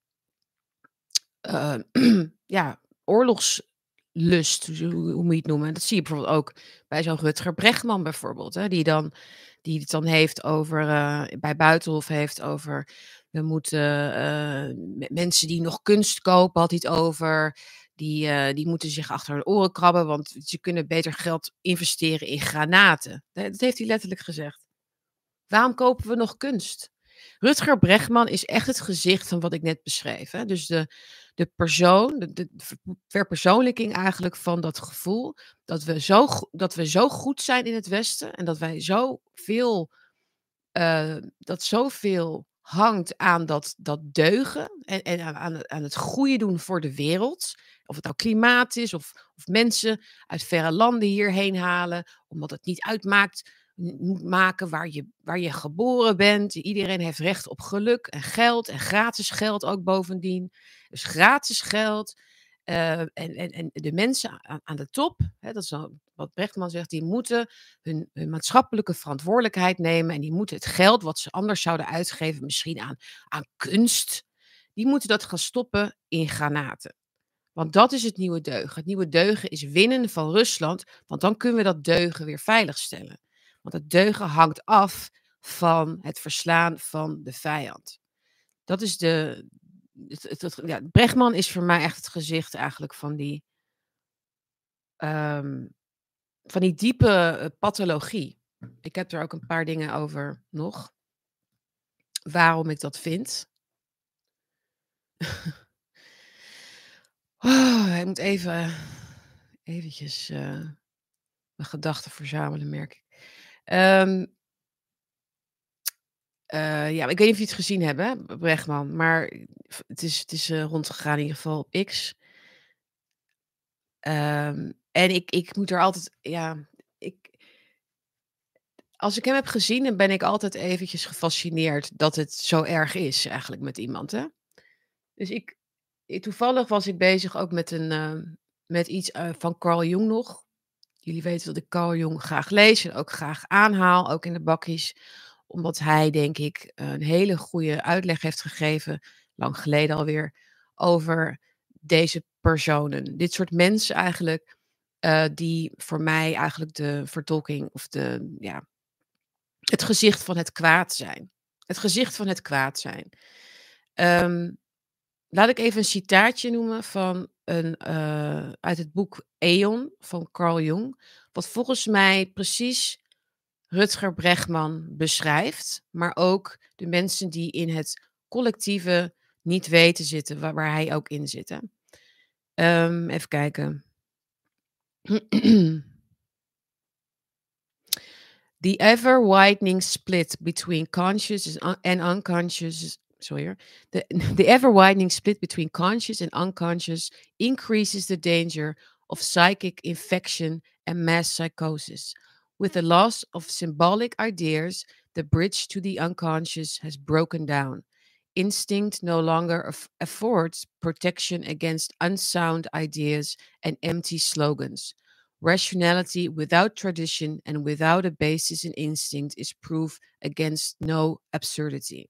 uh, ja, oorlogslust, hoe, moet je het noemen? Dat zie je bijvoorbeeld ook bij zo'n Rutger Bregman bijvoorbeeld, hè, die, dan, die het dan heeft over, uh, bij Buitenhof heeft over, we moeten uh, mensen die nog kunst kopen, had hij het over, die, die moeten zich achter hun oren krabben, want ze kunnen beter geld investeren in granaten. Dat heeft hij letterlijk gezegd. Waarom kopen we nog kunst? Rutger Bregman is echt het gezicht van wat ik net beschreef. Hè? Dus de, de persoon, de, de verpersoonlijking eigenlijk van dat gevoel dat we, zo, dat we zo goed zijn in het Westen en dat wij zoveel, uh, dat zoveel hangt aan dat, dat deugen en, en aan, aan het goede doen voor de wereld. Of het nou klimaat is of, of mensen uit verre landen hierheen halen, omdat het niet uitmaakt moet maken waar je, waar je geboren bent. Iedereen heeft recht op geluk en geld en gratis geld ook bovendien. Dus gratis geld. Uh, en, en, en de mensen aan, aan de top, hè, dat is wat Brechtman zegt, die moeten hun, maatschappelijke verantwoordelijkheid nemen. En die moeten het geld wat ze anders zouden uitgeven, misschien aan, aan kunst, die moeten dat gaan stoppen in granaten. Want dat is het nieuwe deugen. Het nieuwe deugen is winnen van Rusland, want dan kunnen we dat deugen weer veiligstellen. Want het deugen hangt af van het verslaan van de vijand. Dat is de het ja, Bregman is voor mij echt het gezicht eigenlijk van die ehm, van die diepe, eh, pathologie. Ik heb er ook een paar dingen over nog. Waarom ik dat vind. ik moet even eventjes, eh, mijn gedachten verzamelen, merk ik. Ehm eh, ja, ik weet niet of je het gezien hebt, hè, Bregman, maar het is het is, rondgegaan in ieder geval op X. Ehm, en ik ik moet er altijd ja, ik als ik hem heb gezien, dan ben ik altijd eventjes gefascineerd dat het zo erg is eigenlijk met iemand, hè. Dus ik toevallig was ik bezig ook met een, ehm, met iets, eh, van Carl Jung nog. Jullie weten dat ik Carl Jung graag lees en ook graag aanhaal, ook in de bakkies. Omdat hij, denk ik, een hele goede uitleg heeft gegeven, lang geleden alweer, over deze personen. Dit soort mensen eigenlijk, eh, die voor mij eigenlijk de vertolking of de ja, het gezicht van het kwaad zijn. Het gezicht van het kwaad zijn. Ehm, laat ik even een citaatje noemen van een, eh, uit het boek Eon van Carl Jung, wat volgens mij precies Rutger Bregman beschrijft, maar ook de mensen die in het collectieve niet weten zitten, waar, hij ook in zit. Ehm, even kijken. The ever widening split between conscious and unconscious sorry the, the ever widening split between conscious and unconscious increases the danger of psychic infection and mass psychosis. With the loss of symbolic ideas, the bridge to the unconscious has broken down. Instinct no longer aff- affords protection against unsound ideas and empty slogans. Rationality without tradition and without a basis in instinct is proof against no absurdity.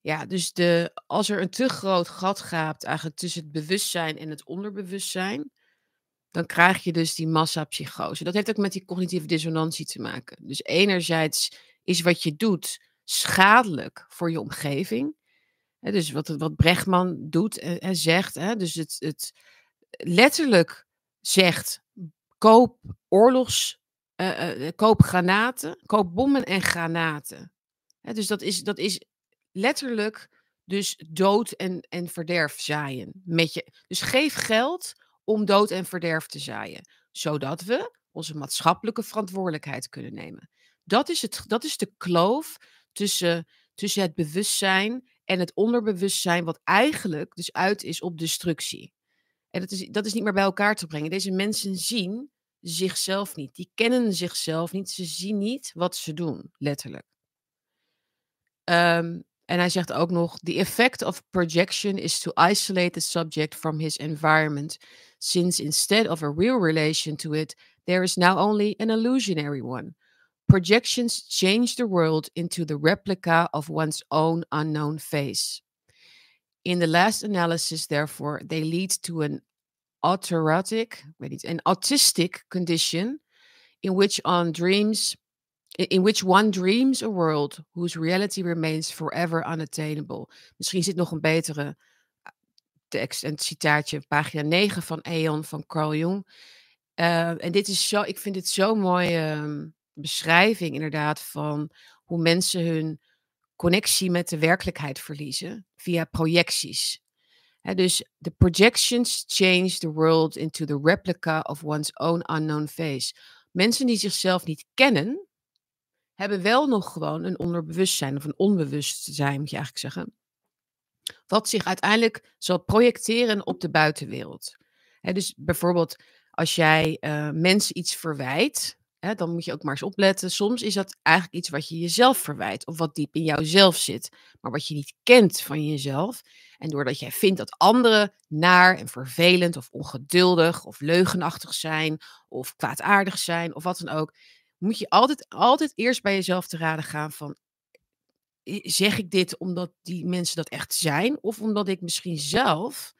Ja, dus de, als er een te groot gat gaat eigenlijk tussen het bewustzijn en het onderbewustzijn, dan krijg je dus die massapsychose. Dat heeft ook met die cognitieve dissonantie te maken. Dus enerzijds is wat je doet schadelijk voor je omgeving. Dus wat, wat Brechtman doet en, en zegt, dus het, het letterlijk zegt: koop oorlogs, eh, eh, koop granaten, koop bommen en granaten. Dus dat is, dat is letterlijk dus dood en, en verderf zaaien. Met je. Dus geef geld om dood en verderf te zaaien, zodat we onze maatschappelijke verantwoordelijkheid kunnen nemen. Dat is, het, dat is de kloof tussen, het bewustzijn en het onderbewustzijn, wat eigenlijk dus uit is op destructie. En dat is, dat is niet meer bij elkaar te brengen. Deze mensen zien zichzelf niet. Die kennen zichzelf niet. Ze zien niet wat ze doen, letterlijk. Um, en hij zegt ook nog: The effect of projection is to isolate the subject from his environment, since instead of a real relation to it, there is now only an illusionary one. Projections change the world into the replica of one's own unknown face. In the last analysis, therefore, they lead to an niet, an autistic condition in which on dreams in which one dreams a world whose reality remains forever unattainable. Misschien zit nog een betere tekst, een citaatje, pagina 9 van Eon van Carl Jung. Uh, en dit is zo, ik vind dit zo'n mooie um, beschrijving inderdaad van hoe mensen hun connectie met de werkelijkheid verliezen via projecties. Dus the projections change the world into the replica of one's own unknown face. Mensen die zichzelf niet kennen, hebben wel nog gewoon een onderbewustzijn of een onbewustzijn, moet je eigenlijk zeggen. Wat zich uiteindelijk zal projecteren op de buitenwereld. dus bijvoorbeeld als jij uh, mensen iets verwijt, Dan moet je ook maar eens opletten. Soms is dat eigenlijk iets wat je jezelf verwijt of wat diep in jouzelf zit, maar wat je niet kent van jezelf. En doordat jij vindt dat anderen naar en vervelend of ongeduldig of leugenachtig zijn of kwaadaardig zijn of wat dan ook, moet je altijd, altijd eerst bij jezelf te raden gaan van zeg ik dit omdat die mensen dat echt zijn of omdat ik misschien zelf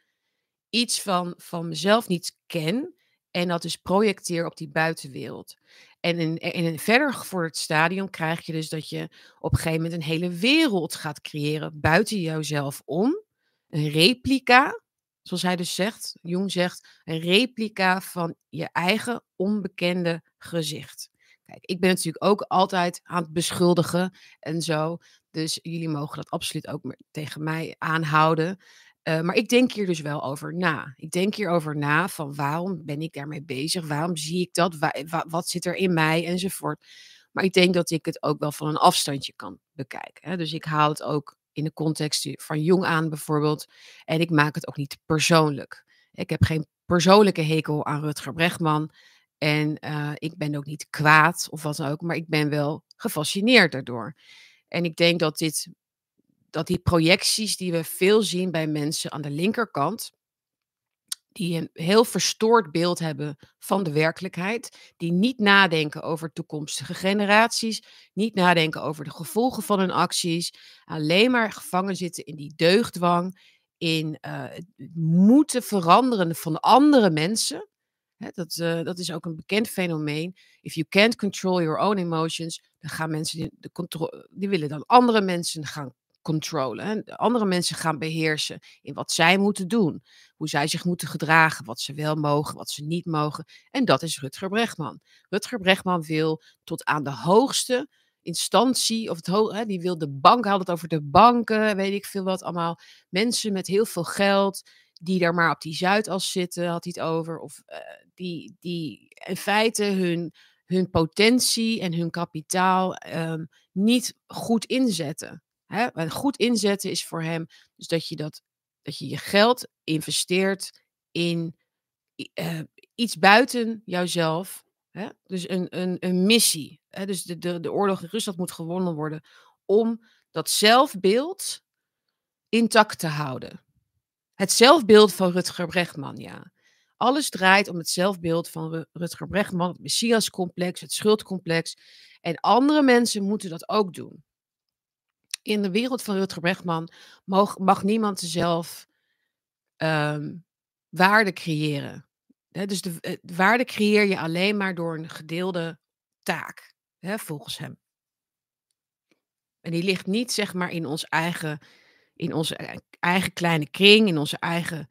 iets van, van mezelf niet ken En dat dus projecteer op die buitenwereld. En in, in een verder gevorderd stadium krijg je dus dat je op een gegeven moment een hele wereld gaat creëren buiten jouzelf om. Een replica, zoals hij dus zegt, Jung zegt, een replica van je eigen onbekende gezicht. Kijk, ik ben natuurlijk ook altijd aan het beschuldigen en zo. Dus jullie mogen dat absoluut ook tegen mij aanhouden. Uh, maar ik denk hier dus wel over na. Ik denk hierover na van waarom ben ik daarmee bezig? Waarom zie ik dat? Wa wa wat zit er in mij? Enzovoort. Maar ik denk dat ik het ook wel van een afstandje kan bekijken. Hè? Dus ik haal het ook in de context van jong aan bijvoorbeeld. En ik maak het ook niet persoonlijk. Ik heb geen persoonlijke hekel aan Rutger Bregman. En uh, ik ben ook niet kwaad of wat dan ook, maar ik ben wel gefascineerd daardoor. En ik denk dat dit dat die projecties die we veel zien bij mensen aan de linkerkant, die een heel verstoord beeld hebben van de werkelijkheid, die niet nadenken over toekomstige generaties, niet nadenken over de gevolgen van hun acties, alleen maar gevangen zitten in die deugdwang, in uh, het moeten veranderen van andere mensen. dat, uh, dat is ook een bekend fenomeen. If you can't control your own emotions, dan gaan mensen de die willen dan andere mensen gaan controlen. Andere mensen gaan beheersen in wat zij moeten doen. Hoe zij zich moeten gedragen, wat ze wel mogen, wat ze niet mogen. En dat is Rutger Bregman. Rutger Bregman wil tot aan de hoogste instantie, of het hè, die wil de bank, had het over de banken, weet ik veel wat allemaal. Mensen met heel veel geld, die daar maar op die Zuidas zitten, had hij het over. Of uh, die, die in feite hun, hun potentie en hun kapitaal um, niet goed inzetten. Hè? goed inzetten is voor hem dus dat je, dat, dat je je geld investeert in uh, iets buiten jouzelf. Hè? Dus een, een, een missie. Hè? Dus de, de, de oorlog in Rusland moet gewonnen worden om dat zelfbeeld intact te houden. Het zelfbeeld van Rutger Bregman, ja. Alles draait om het zelfbeeld van Rutger Bregman, het Messiascomplex, het schuldcomplex. En andere mensen moeten dat ook doen in de wereld van Rutger Bregman mag, mag niemand zelf um, waarde creëren. dus de, de, eh, waarde creëer je alleen maar door een gedeelde taak, volgens hem. En die ligt niet, zeg maar, in ons eigen, in onze eh, eigen kleine kring, in onze eigen,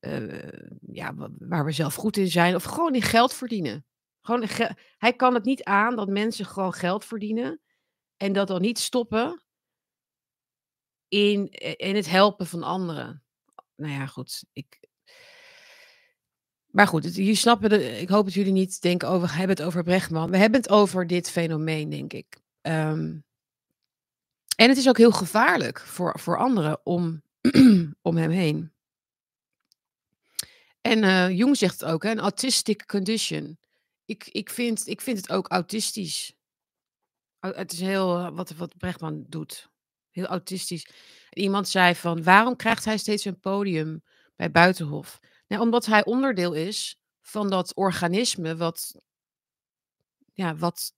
uh, ja, waar we zelf goed in zijn, of gewoon in geld verdienen. Gewoon, hij kan het niet aan dat mensen gewoon geld verdienen en dat dan niet stoppen in, eh, in het helpen van anderen. Nou ja, goed. Ik, maar goed, jullie snappen, de, ik hoop dat jullie niet denken over, we hebben het over Brechtman. We hebben het over dit fenomeen, denk ik. Um, en het is ook heel gevaarlijk voor, voor anderen om, om hem heen. En uh, Jung zegt het ook, een autistic condition. Ik, ik, vind, ik vind het ook autistisch. Het is heel uh, wat, wat Brechtman doet. Heel autistisch. Iemand zei van, waarom krijgt hij steeds een podium bij Buitenhof? Nou, omdat hij onderdeel is van dat organisme wat, ja, wat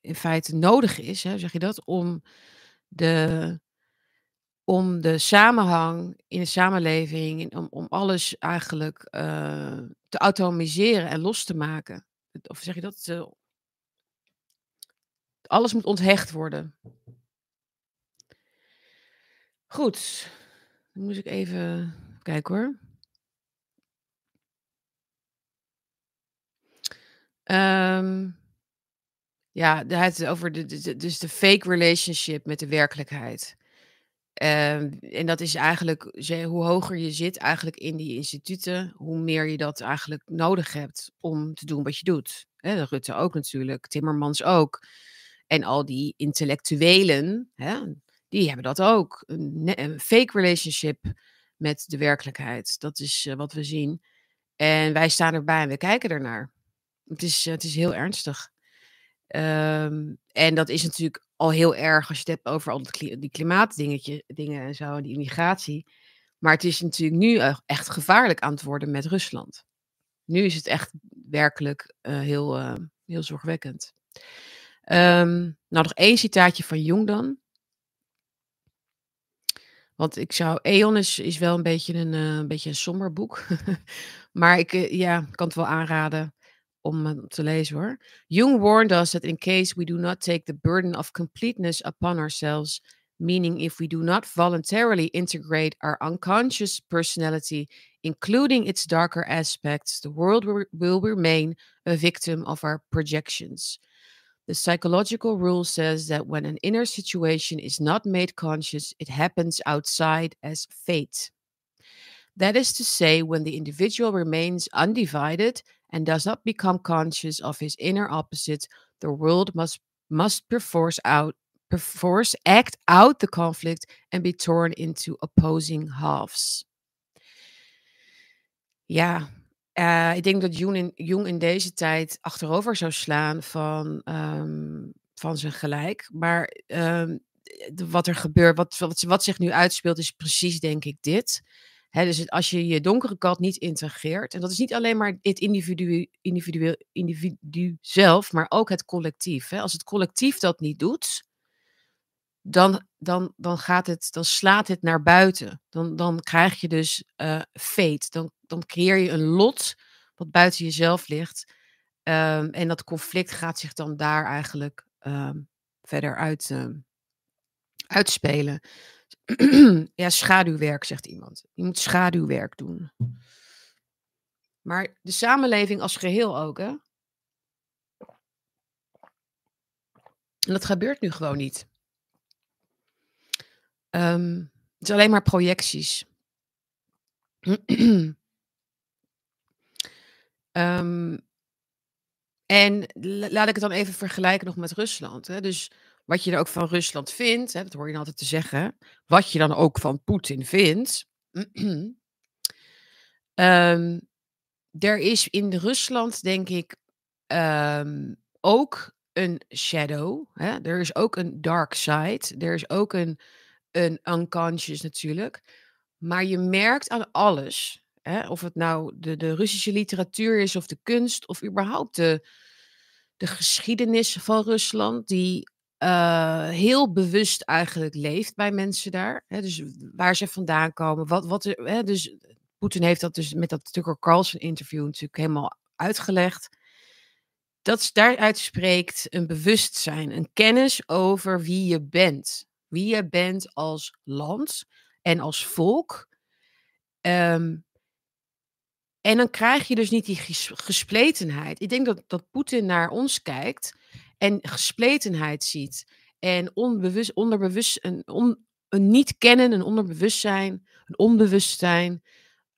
in feite nodig is, hè, zeg je dat, om de, om de samenhang in de samenleving, om, om alles eigenlijk uh, te automatiseren en los te maken. Of zeg je dat? Uh, alles moet onthecht worden. Goed, dan moet ik even kijken hoor. Um, ja, het over de, dus de fake relationship met de werkelijkheid. Um, en dat is eigenlijk, hoe hoger je zit eigenlijk in die instituten, hoe meer je dat eigenlijk nodig hebt om te doen wat je doet. Rutte ook natuurlijk, Timmermans ook. En al die intellectuelen, die hebben dat ook. Een, fake relationship met de werkelijkheid. Dat is uh, wat we zien. En wij staan erbij en we kijken ernaar. Het is, uh, het is heel ernstig. Um, en dat is natuurlijk al heel erg als je het hebt over al die klimaatdingetje, dingen en zo, die immigratie. Maar het is natuurlijk nu echt gevaarlijk aan het worden met Rusland. Nu is het echt werkelijk heel, heel zorgwekkend. Um, nou, nog één citaatje van Jung dan. Want ik zou Aeon is is wel een beetje een, eh, een beetje een somber boek. Maar ik, eh, ja, kan het wel aanraden om, eh, te lezen hoor. Jung warned us that in case we do not take the burden of completeness upon ourselves, meaning if we do not voluntarily integrate our unconscious personality, including its darker aspects, the world will remain a victim of our projections. The psychological rule says that when an inner situation is not made conscious, it happens outside as fate. That is to say, when the individual remains undivided and does not become conscious of his inner opposite, the world must must perforce out perforce act out the conflict and be torn into opposing halves. Ja, eh, ik denk dat Jung in, Jung in deze tijd achterover zou slaan van, ehm, van zijn gelijk. Maar ehm, wat er gebeurt, wat, wat, zich nu uitspeelt, is precies denk ik dit. Dus als je je donkere kant niet integreert, en dat is niet alleen maar het individu, individueel, individu zelf, maar ook het collectief. Als het collectief dat niet doet, dan, dan, dan, gaat het, dan slaat het naar buiten. Dan, dan krijg je dus eh fate. Dan, dan creëer je een lot wat buiten jezelf ligt. Ehm, en dat conflict gaat zich dan daar eigenlijk ehm, verder uit, ehm, uitspelen. ja, schaduwwerk, zegt iemand. Je moet schaduwwerk doen. Maar de samenleving als geheel ook, hè? En dat gebeurt nu gewoon niet. Het is alleen maar projecties. Ehm, en la- laat ik het dan even vergelijken nog met Rusland. Hè? Dus wat je er ook van Rusland vindt, hè, dat hoor je dan altijd te zeggen. Wat je dan ook van Poetin vindt. Ehm, er is in Rusland, denk ik, ehm, ook een shadow. Hè? Er is ook een dark side. Er is ook een, een unconscious natuurlijk. Maar je merkt aan alles, hè, of het nou de, de Russische literatuur is, of de kunst, of überhaupt de, de geschiedenis van Rusland, die eh, heel bewust eigenlijk leeft bij mensen daar. Hè, dus waar ze vandaan komen. Wat, wat, hè, dus Poetin heeft dat dus met dat Tucker Carlson interview natuurlijk helemaal uitgelegd. Dat daaruit spreekt een bewustzijn, een kennis over wie je bent. Wie je bent als land en als volk. Ehm, en dan krijg je dus niet die ges- gespletenheid. Ik denk dat, dat Poetin naar ons kijkt en gespletenheid ziet. En onbewust, onderbewust, een, een niet kennen, een onderbewustzijn, een onbewustzijn.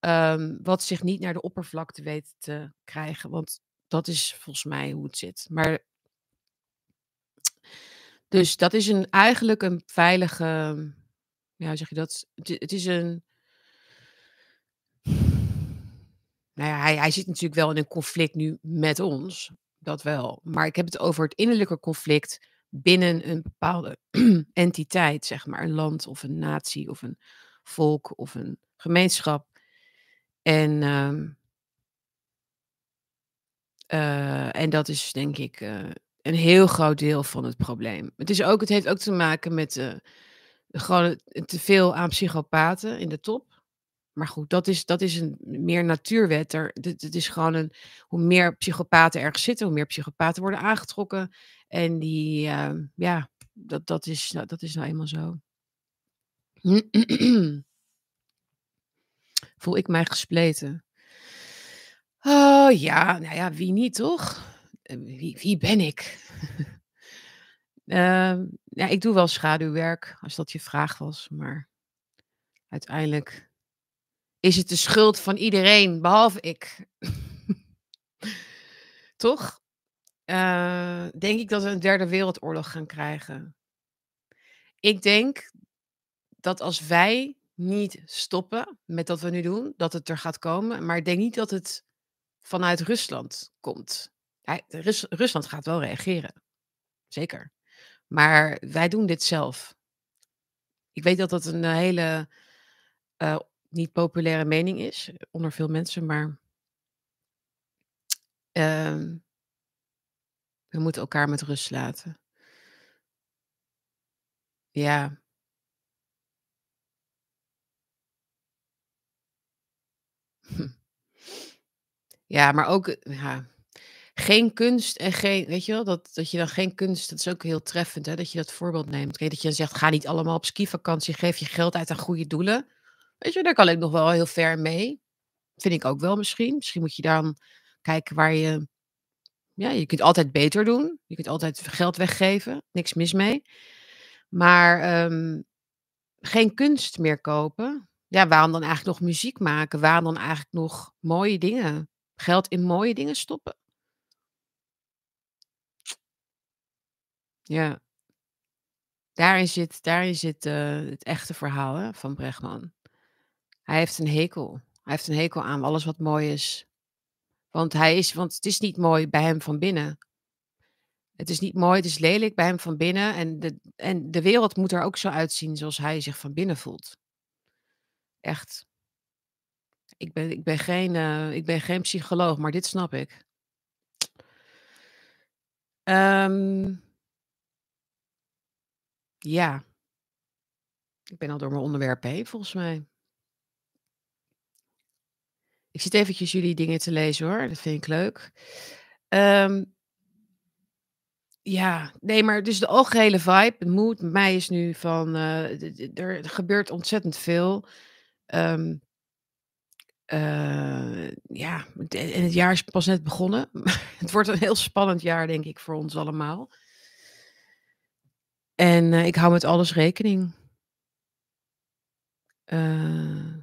ehm, wat zich niet naar de oppervlakte weet te krijgen. Want dat is volgens mij hoe het zit. Maar dus dat is een, eigenlijk een veilige. Ja, zeg je dat? Het is een. Nou hij, hij zit natuurlijk wel in een conflict nu met ons. Dat wel. Maar ik heb het over het innerlijke conflict binnen een bepaalde entiteit, zeg maar. Een land of een natie of een volk of een gemeenschap. En, ehm, eh, en dat is denk ik eh, een heel groot deel van het probleem. Het, is ook, het heeft ook te maken met eh, gewoon te veel aan psychopaten in de top. Maar goed, dat is, dat is een meer natuurwet. Er, is gewoon een, hoe meer psychopaten ergens zitten, hoe meer psychopaten worden aangetrokken. En die, ehm, ja, dat, dat, is, nou, dat is nou eenmaal zo. Voel ik mij gespleten? Oh ja, nou ja, wie niet toch? Eh, Wie, wie ben ik? Ehm, ja, ik doe wel schaduwwerk, als dat je vraag was. Maar uiteindelijk is het de schuld van iedereen, behalve ik. Toch? Eh, denk ik dat we een derde wereldoorlog gaan krijgen. Ik denk dat als wij niet stoppen met wat we nu doen, dat het er gaat komen. Maar ik denk niet dat het vanuit Rusland komt. Rusland gaat wel reageren. Zeker. Maar wij doen dit zelf. Ik weet dat dat een eh, hele eh, niet populaire mening is eh, onder veel mensen, maar ehm, we moeten elkaar met rust laten. Ja. Ja, maar ook eh, ja, geen kunst en geen, weet je wel, dat, dat je dan geen kunst, dat is ook heel treffend, hè, dat je dat voorbeeld neemt. Dat je dan zegt, ga niet allemaal op skivakantie, geef je geld uit aan goede doelen. Weet je, daar kan ik nog wel heel ver mee. Vind ik ook wel misschien. Misschien moet je dan kijken waar je ja, je kunt altijd beter doen. Je kunt altijd geld weggeven, niks mis mee. Maar, ehm, geen kunst meer kopen. Ja, waarom dan eigenlijk nog muziek maken? Waarom dan eigenlijk nog mooie dingen geld in mooie dingen stoppen? Ja. Daarin zit daarin zit, eh, het echte verhaal, hè, van Bregman. Hij heeft een hekel. Hij heeft een hekel aan alles wat mooi is. Want hij is want het is niet mooi bij hem van binnen. Het is niet mooi, het is lelijk bij hem van binnen en de en de wereld moet er ook zo uitzien zoals hij zich van binnen voelt. Echt. Ik ben ik ben geen, eh, ik ben geen psycholoog, maar dit snap ik. Ehm ja. Ik ben al door mijn onderwerpen heen volgens mij. Ik zit eventjes jullie dingen te lezen hoor, dat vind ik leuk. Ehm ja, nee, maar dus de algehele vibe, mood bij mij is nu van, eh, er gebeurt ontzettend veel. Ehm eh, ja, en het jaar is pas net begonnen. Het wordt een heel spannend jaar denk ik voor ons allemaal. En, eh, ik hou met alles rekening. Eh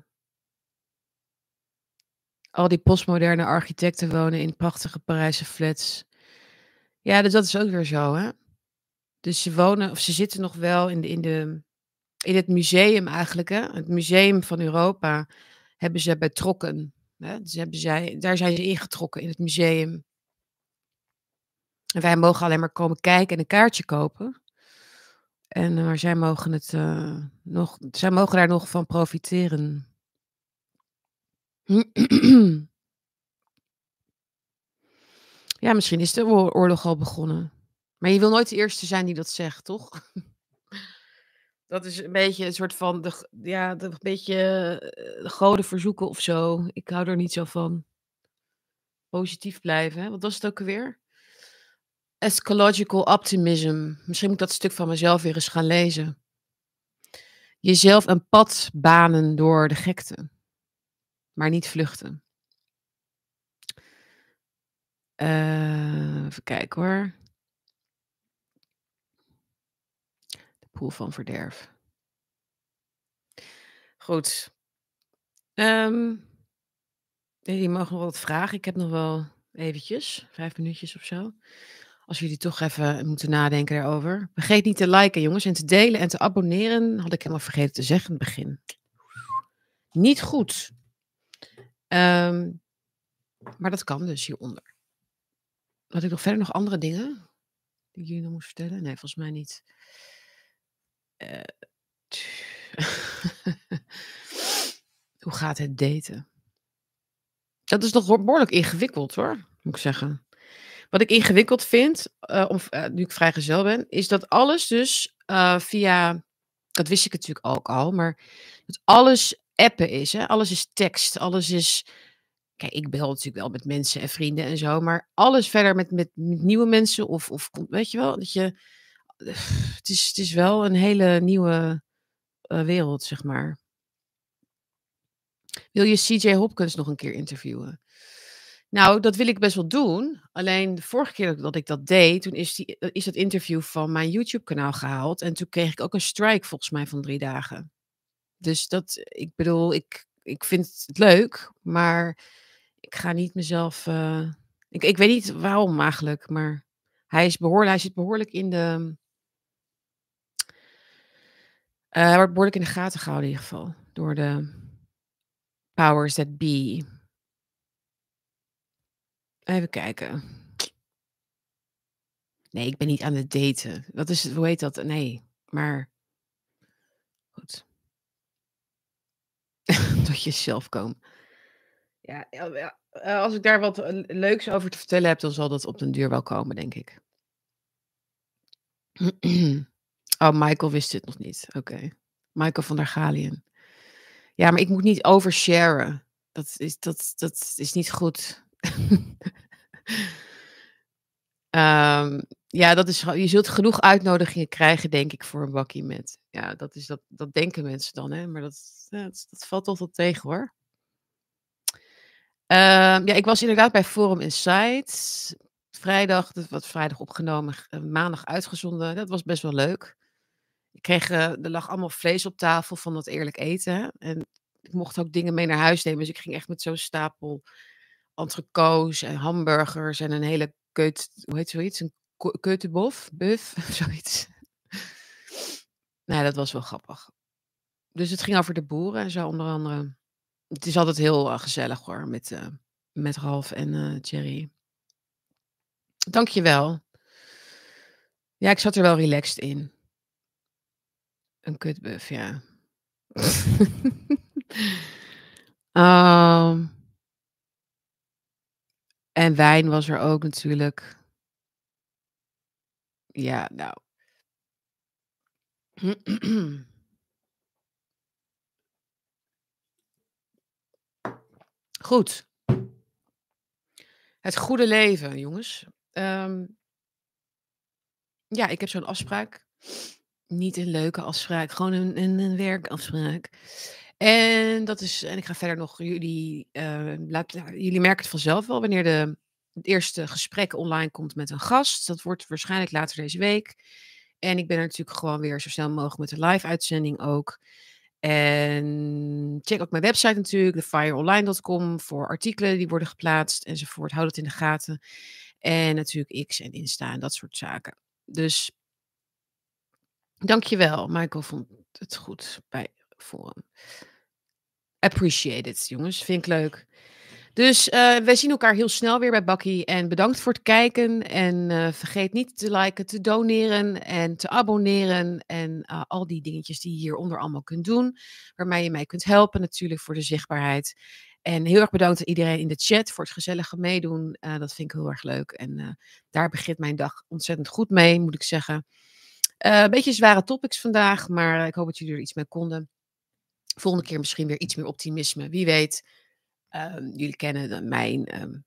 al die postmoderne architecten wonen in prachtige Parijse flats. Ja, dus dat is ook weer zo, hè. Dus ze wonen of ze zitten nog wel in de in de in het museum eigenlijk, hè. Het museum van Europa hebben ze betrokken, hè. Dus hebben zij daar zijn ze ingetrokken in het museum. En wij mogen alleen maar komen kijken en een kaartje kopen. En, eh, maar zij mogen het, eh, nog zij mogen daar nog van profiteren. Ja, misschien is de oor oorlog al begonnen. Maar je wil nooit de eerste zijn die dat zegt, toch? Dat is een beetje een soort van de ja, de beetje, eh, de verzoeken of zo. Ik hou er niet zo van. Positief blijven, hè. Wat was het ook alweer? Astrological optimism. Misschien moet ik dat stuk van mezelf weer eens gaan lezen. Jezelf een pad banen door de gekte, maar niet vluchten. Eh, even kijken hoor. De poel van verderf. Goed. Ehm jullie mogen nog wat vragen. Ik heb nog wel eventjes, 5 minuutjes of zo. Als jullie toch even moeten nadenken daarover. Vergeet niet te liken jongens en te delen en te abonneren. Had ik helemaal vergeten te zeggen in het begin. Niet goed. Ehm, maar dat kan dus hieronder. Had ik nog verder nog andere dingen die ik jullie nog moest vertellen? Nee, volgens mij niet. Eh, Hoe gaat het daten? Dat is nog behoorlijk ingewikkeld hoor, moet ik zeggen. Wat ik ingewikkeld vind, eh, nu ik vrijgezel ben, is dat alles dus, via dat wist ik natuurlijk ook al, maar dat alles appen is, hè. Alles is tekst, alles is kijk, ik bel natuurlijk wel met mensen en vrienden en zo, maar alles verder met met met nieuwe mensen of of weet je wel, dat je het is het is wel een hele nieuwe, eh, wereld, zeg maar. Wil je C.J. Hopkins nog een keer interviewen? Nou, dat wil ik best wel doen. Alleen de vorige keer dat ik dat deed, toen is die is dat interview van mijn YouTube kanaal gehaald en toen kreeg ik ook een strike volgens mij van 3 dagen. Dus dat ik bedoel, ik ik vind het leuk, maar ik ga niet mezelf, eh ik ik weet niet waarom eigenlijk, maar hij is behoorlijk hij zit behoorlijk in de eh, hij wordt behoorlijk in de gaten gehouden in ieder geval door de powers that be. Even kijken. Nee, ik ben niet aan het daten. Wat is hoe heet dat? Nee, maar goed. Tot jezelf komen. Ja, eh, als ik daar wat, eh, leuks over te vertellen heb, dan zal dat op den duur wel komen, denk ik. Oh, Michael wist dit nog niet. Oké. Michael van der Galiën. Ja, maar ik moet niet oversharen. Dat is, dat, dat is niet goed. Ehm, ja, dat is, je zult genoeg uitnodigingen krijgen, denk ik, voor een bakkie met. Ja, dat, is dat, dat denken mensen dan, hè? maar dat, dat, valt toch wel tegen hoor. Ehm, ja, ik was inderdaad bij Forum Insight. Vrijdag, dat was vrijdag opgenomen, eh, maandag uitgezonden. Dat was best wel leuk. Ik kreeg, uh, er lag allemaal vlees op tafel van dat eerlijk eten. En ik mocht ook dingen mee naar huis nemen. Dus ik ging echt met zo'n stapel entrecots en hamburgers en een hele keut, hoe heet zoiets? Een keutebof, buff, zoiets. nou, dat was wel grappig. Dus het ging over de boeren en zo onder andere. Het is altijd heel uh, gezellig hoor, met, uh, met Ralf en uh, Thierry. Dank je wel. Ja, ik zat er wel relaxed in. Een kutbuff, ja. um, en wijn was er ook natuurlijk. Ja, nou. Goed. Het goede leven, jongens. Um, ja, ik heb zo'n afspraak. Niet een leuke afspraak, gewoon een, een, werkafspraak. En dat is, en ik ga verder nog, jullie, uh, laat, jullie merken het vanzelf wel wanneer de, het eerste gesprek online komt met een gast. Dat wordt waarschijnlijk later deze week. En ik ben er natuurlijk gewoon weer zo snel mogelijk met de live-uitzending ook. En check ook mijn website natuurlijk, thefireonline.com, voor artikelen die worden geplaatst enzovoort. Houd het in de gaten. En natuurlijk X en Insta en dat soort zaken. Dus dankjewel. Michael vond het goed bij Forum. Appreciate it, jongens. Vind ik leuk. Dus uh, wij zien elkaar heel snel weer bij Bakkie. En bedankt voor het kijken. En uh, vergeet niet te liken, te doneren en te abonneren. En uh, al die dingetjes die je hieronder allemaal kunt doen. Waarmee je mij kunt helpen natuurlijk voor de zichtbaarheid. En heel erg bedankt aan iedereen in de chat voor het gezellige meedoen. dat vind ik heel erg leuk. En daar begint mijn dag ontzettend goed mee, moet ik zeggen. een beetje zware topics vandaag, maar ik hoop dat jullie er iets mee konden. Volgende keer misschien weer iets meer optimisme. Wie weet. Um, jullie kennen mijn. Um,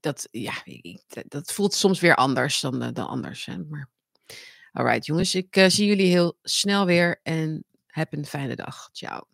dat, ja, dat voelt soms weer anders dan, uh, dan anders. Hè? Maar, alright, jongens. Ik uh, zie jullie heel snel weer en heb een fijne dag. Ciao.